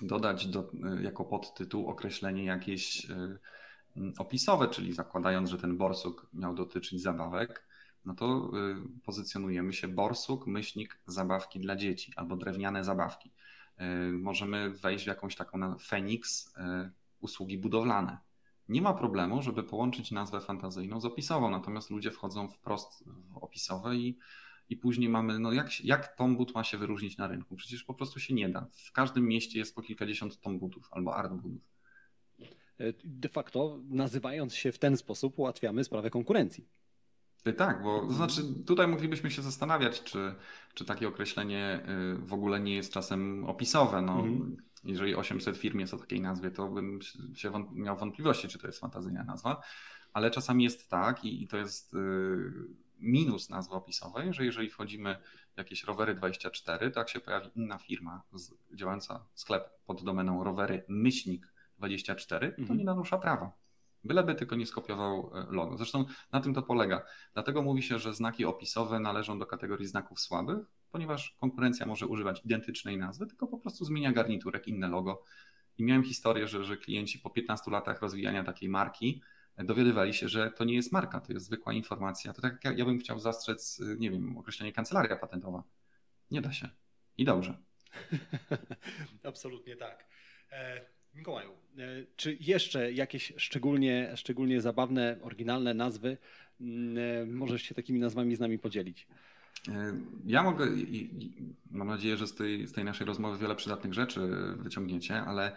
dodać do, jako podtytuł określenie jakieś opisowe, czyli zakładając, że ten borsuk miał dotyczyć zabawek, no to pozycjonujemy się borsuk, myślnik, zabawki dla dzieci albo drewniane zabawki. E, możemy wejść w jakąś taką Fenix e, usługi budowlane. nie ma problemu, żeby połączyć nazwę fantazyjną z opisową, natomiast ludzie wchodzą wprost w opisowe i, i później mamy, no jak, jak tom but ma się wyróżnić na rynku? Przecież po prostu się nie da. W każdym mieście jest po kilkadziesiąt tom butów albo art butów. E, de facto, nazywając się w ten sposób, ułatwiamy sprawę konkurencji. Y, tak, bo to znaczy tutaj moglibyśmy się zastanawiać, czy, czy takie określenie y, w ogóle nie jest czasem opisowe. No, mhm. Jeżeli 800 firm jest o takiej nazwie, to bym się miał wątpliwości, czy to jest fantazyjna nazwa, ale czasami jest tak i, i to jest y, minus nazwy opisowej, że jeżeli wchodzimy w jakieś rowery 24, to jak się pojawi inna firma z, działająca sklep pod domeną rowery myślnik 24, to mhm. nie narusza prawa. Byleby tylko nie skopiował e, logo. Zresztą na tym to polega. Dlatego mówi się, że znaki opisowe należą do kategorii znaków słabych, ponieważ konkurencja może używać identycznej nazwy, tylko po prostu zmienia garniturek, inne logo. I miałem historię, że, że klienci po 15 latach rozwijania takiej marki e, dowiadywali się, że to nie jest marka, to jest zwykła informacja. To tak jak ja bym chciał zastrzec, e, nie wiem, określenie kancelaria patentowa. Nie da się. I dobrze. Absolutnie tak. Mikołaju, e, czy jeszcze jakieś szczególnie, szczególnie zabawne, oryginalne nazwy e, możesz się takimi nazwami z nami podzielić? E, ja mogę, mam nadzieję, że z tej, z tej naszej rozmowy wiele przydatnych rzeczy wyciągniecie, ale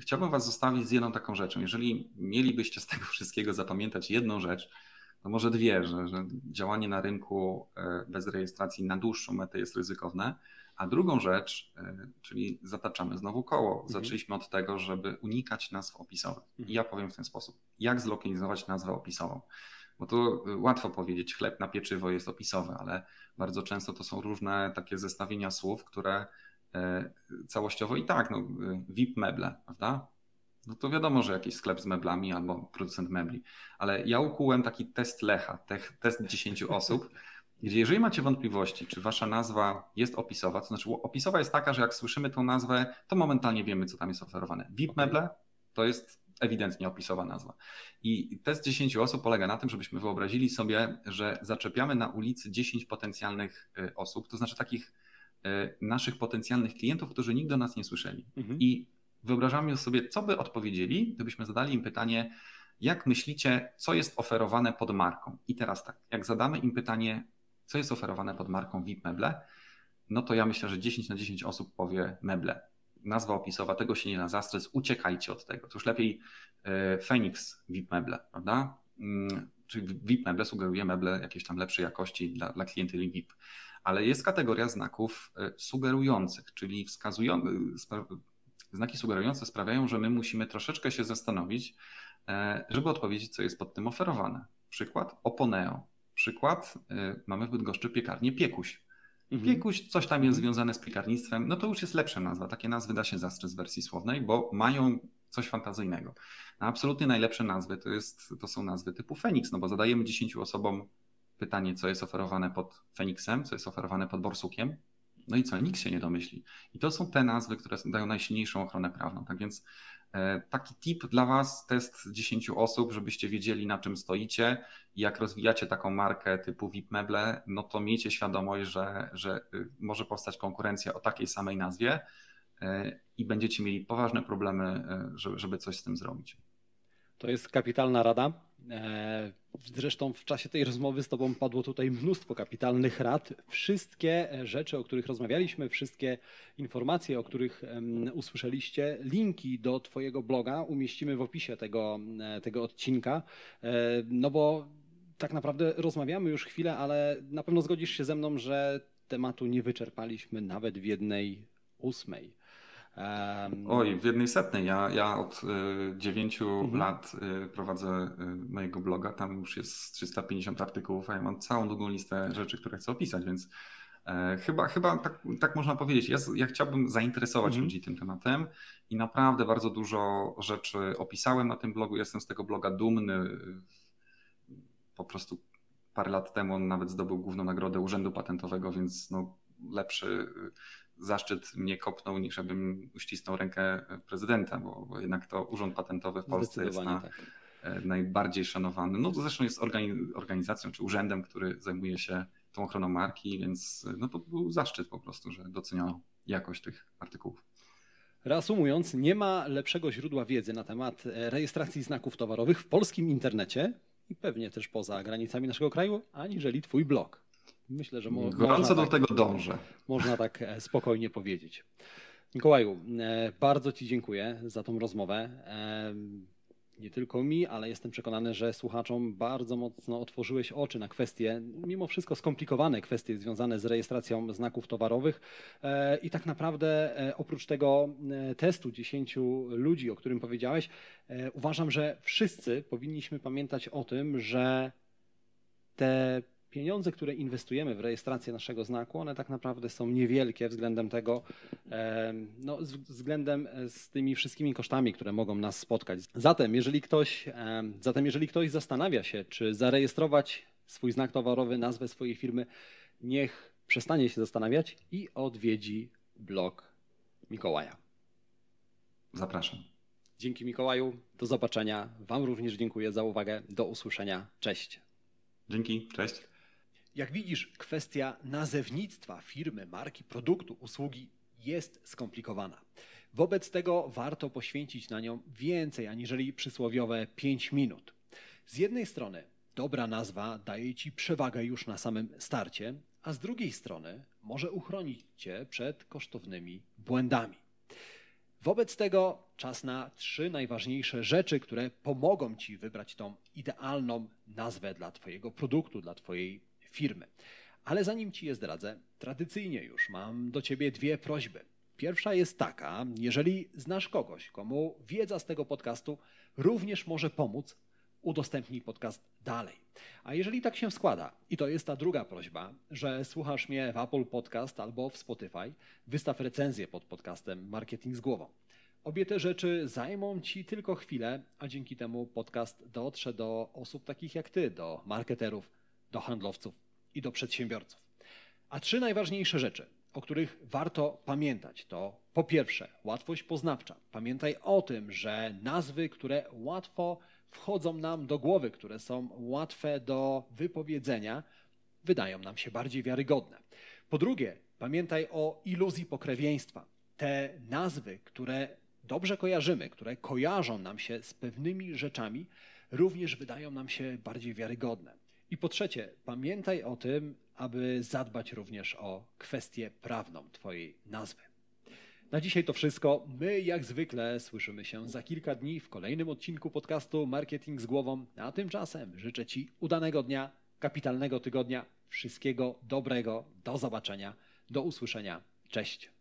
chciałbym Was zostawić z jedną taką rzeczą. Jeżeli mielibyście z tego wszystkiego zapamiętać jedną rzecz, to może dwie, że, że działanie na rynku bez rejestracji na dłuższą metę jest ryzykowne, a drugą rzecz, e, czyli zataczamy znowu koło. Mhm. Zaczęliśmy od tego, żeby unikać nazw opisowych. I mhm. ja powiem w ten sposób. Jak zlokalizować nazwę opisową? Bo to e, łatwo powiedzieć, chleb na pieczywo jest opisowy, ale bardzo często to są różne takie zestawienia słów, które e, całościowo i tak, no, VIP meble, prawda? No to wiadomo, że jakiś sklep z meblami albo producent mebli. Ale ja ukułem taki test Lecha, test 10 osób, jeżeli macie wątpliwości, czy wasza nazwa jest opisowa, to znaczy opisowa jest taka, że jak słyszymy tą nazwę, to momentalnie wiemy, co tam jest oferowane. VIP meble to jest ewidentnie opisowa nazwa. I test 10 osób polega na tym, żebyśmy wyobrazili sobie, że zaczepiamy na ulicy 10 potencjalnych y, osób, to znaczy takich y, naszych potencjalnych klientów, którzy nigdy o nas nie słyszeli. Mhm. I wyobrażamy sobie, co by odpowiedzieli, gdybyśmy zadali im pytanie, jak myślicie, co jest oferowane pod marką? I teraz tak, jak zadamy im pytanie, co jest oferowane pod marką VIP Meble, no to ja myślę, że 10 na 10 osób powie meble. Nazwa opisowa, tego się nie da zastrzec, uciekajcie od tego. To już lepiej e, Phoenix VIP Meble, prawda? Mm, czyli VIP Meble sugeruje meble jakiejś tam lepszej jakości dla, dla klienteli VIP. Ale jest kategoria znaków e, sugerujących, czyli wskazujących, znaki sugerujące sprawiają, że my musimy troszeczkę się zastanowić, e, żeby odpowiedzieć, co jest pod tym oferowane. Przykład Oponeo przykład, y, mamy w Bydgoszczy piekarnię Piekuś. Mhm. Piekuś, coś tam jest związane z piekarnictwem, no to już jest lepsza nazwa. Takie nazwy da się zastrzec w wersji słownej, bo mają coś fantazyjnego. A absolutnie najlepsze nazwy to, jest, to są nazwy typu Feniks, no bo zadajemy 10 osobom pytanie, co jest oferowane pod Feniksem, co jest oferowane pod Borsukiem, no i co, nikt się nie domyśli. I to są te nazwy, które dają najsilniejszą ochronę prawną. Tak więc taki tip dla Was, test 10 osób, żebyście wiedzieli na czym stoicie i jak rozwijacie taką markę typu VIP Meble, no to miejcie świadomość, że, że y, może powstać konkurencja o takiej samej nazwie e, i będziecie mieli poważne problemy, e, żeby coś z tym zrobić. To jest kapitalna rada. Zresztą w czasie tej rozmowy z Tobą padło tutaj mnóstwo kapitalnych rad. Wszystkie rzeczy, o których rozmawialiśmy, wszystkie informacje, o których usłyszeliście, linki do Twojego bloga umieścimy w opisie tego, tego odcinka. E, no bo tak naprawdę rozmawiamy już chwilę, ale na pewno zgodzisz się ze mną, że tematu nie wyczerpaliśmy nawet w jednej ósmej. Oj, w jednej setnej. Ja, ja od y, dziewięciu mhm. lat y, prowadzę y, mojego bloga. Tam już jest 350 artykułów, a ja mam całą długą listę rzeczy, które chcę opisać, więc e, chyba, chyba tak, tak można powiedzieć. Ja, ja chciałbym zainteresować mhm. ludzi tym tematem i naprawdę bardzo dużo rzeczy opisałem na tym blogu. Jestem z tego bloga dumny. Po prostu parę lat temu on nawet zdobył główną nagrodę Urzędu Patentowego, więc no, lepszy zaszczyt mnie kopnął, niż abym uścisnął rękę prezydenta, bo, bo jednak to Urząd Patentowy w Polsce jest na, tak. E, najbardziej szanowany. No to zresztą jest organizacją czy urzędem, który zajmuje się tą ochroną marki, więc no to był zaszczyt po prostu, że doceniono jakość tych artykułów. Reasumując, nie ma lepszego źródła wiedzy na temat e, rejestracji znaków towarowych w polskim internecie i pewnie też poza granicami naszego kraju, aniżeli Twój blog. Myślę, że mo Gorąco do tak, tego dążę. Można tak e, spokojnie powiedzieć. Mikołaju, e, bardzo Ci dziękuję za tą rozmowę nie tylko mi, ale jestem przekonany, że słuchaczom bardzo mocno otworzyłeś oczy na kwestie, mimo wszystko skomplikowane kwestie związane z rejestracją znaków towarowych. E, I tak naprawdę e, oprócz tego e, testu 10 ludzi, o którym powiedziałeś, uważam, że wszyscy powinniśmy pamiętać o tym, że te pieniądze, które inwestujemy w rejestrację naszego znaku, one tak naprawdę są niewielkie względem tego, no, względem e, z tymi wszystkimi kosztami, które mogą nas spotkać. Zatem, jeżeli ktoś, zatem, jeżeli ktoś zastanawia się, czy zarejestrować swój znak towarowy, nazwę swojej firmy, niech przestanie się zastanawiać i odwiedzi blog Mikołaja. Zapraszam. Dzięki Mikołaju, do zobaczenia. Wam również dziękuję za uwagę. Do usłyszenia. Cześć. Dzięki, cześć. Jak widzisz, kwestia nazewnictwa firmy, marki, produktu, usługi jest skomplikowana. Wobec tego warto poświęcić na nią więcej aniżeli przysłowiowe 5 minut. Z jednej strony dobra nazwa daje Ci przewagę już na samym starcie, a z drugiej strony może uchronić Cię przed kosztownymi błędami. Wobec tego czas na trzy najważniejsze rzeczy, które pomogą Ci wybrać tą idealną nazwę dla Twojego produktu, dla Twojej firmy. Ale zanim Ci je zdradzę, tradycyjnie już mam do Ciebie dwie prośby. Pierwsza jest taka, jeżeli znasz kogoś, komu wiedza z tego podcastu również może pomóc, udostępnij podcast dalej. A jeżeli tak się składa, i to jest ta druga prośba, że słuchasz mnie w Apple Podcast albo w Spotify, wystaw recenzję pod podcastem Marketing z głową. Obie te rzeczy zajmą Ci tylko chwilę, a dzięki temu podcast dotrze do osób takich jak Ty, do marketerów, do handlowców i do przedsiębiorców. A trzy najważniejsze rzeczy, o których warto pamiętać, to po pierwsze łatwość poznawcza. Pamiętaj o tym, że nazwy, które łatwo wchodzą nam do głowy, które są łatwe do wypowiedzenia, wydają nam się bardziej wiarygodne. Po drugie, pamiętaj o iluzji pokrewieństwa. Te nazwy, które dobrze kojarzymy, które kojarzą nam się z pewnymi rzeczami, również wydają nam się bardziej wiarygodne. I po trzecie, pamiętaj o tym, aby zadbać również o kwestię prawną Twojej nazwy. Na dzisiaj to wszystko. My, jak zwykle, słyszymy się za kilka dni w kolejnym odcinku podcastu Marketing z głową. A tymczasem życzę Ci udanego dnia, kapitalnego tygodnia, wszystkiego dobrego. Do zobaczenia, do usłyszenia. Cześć.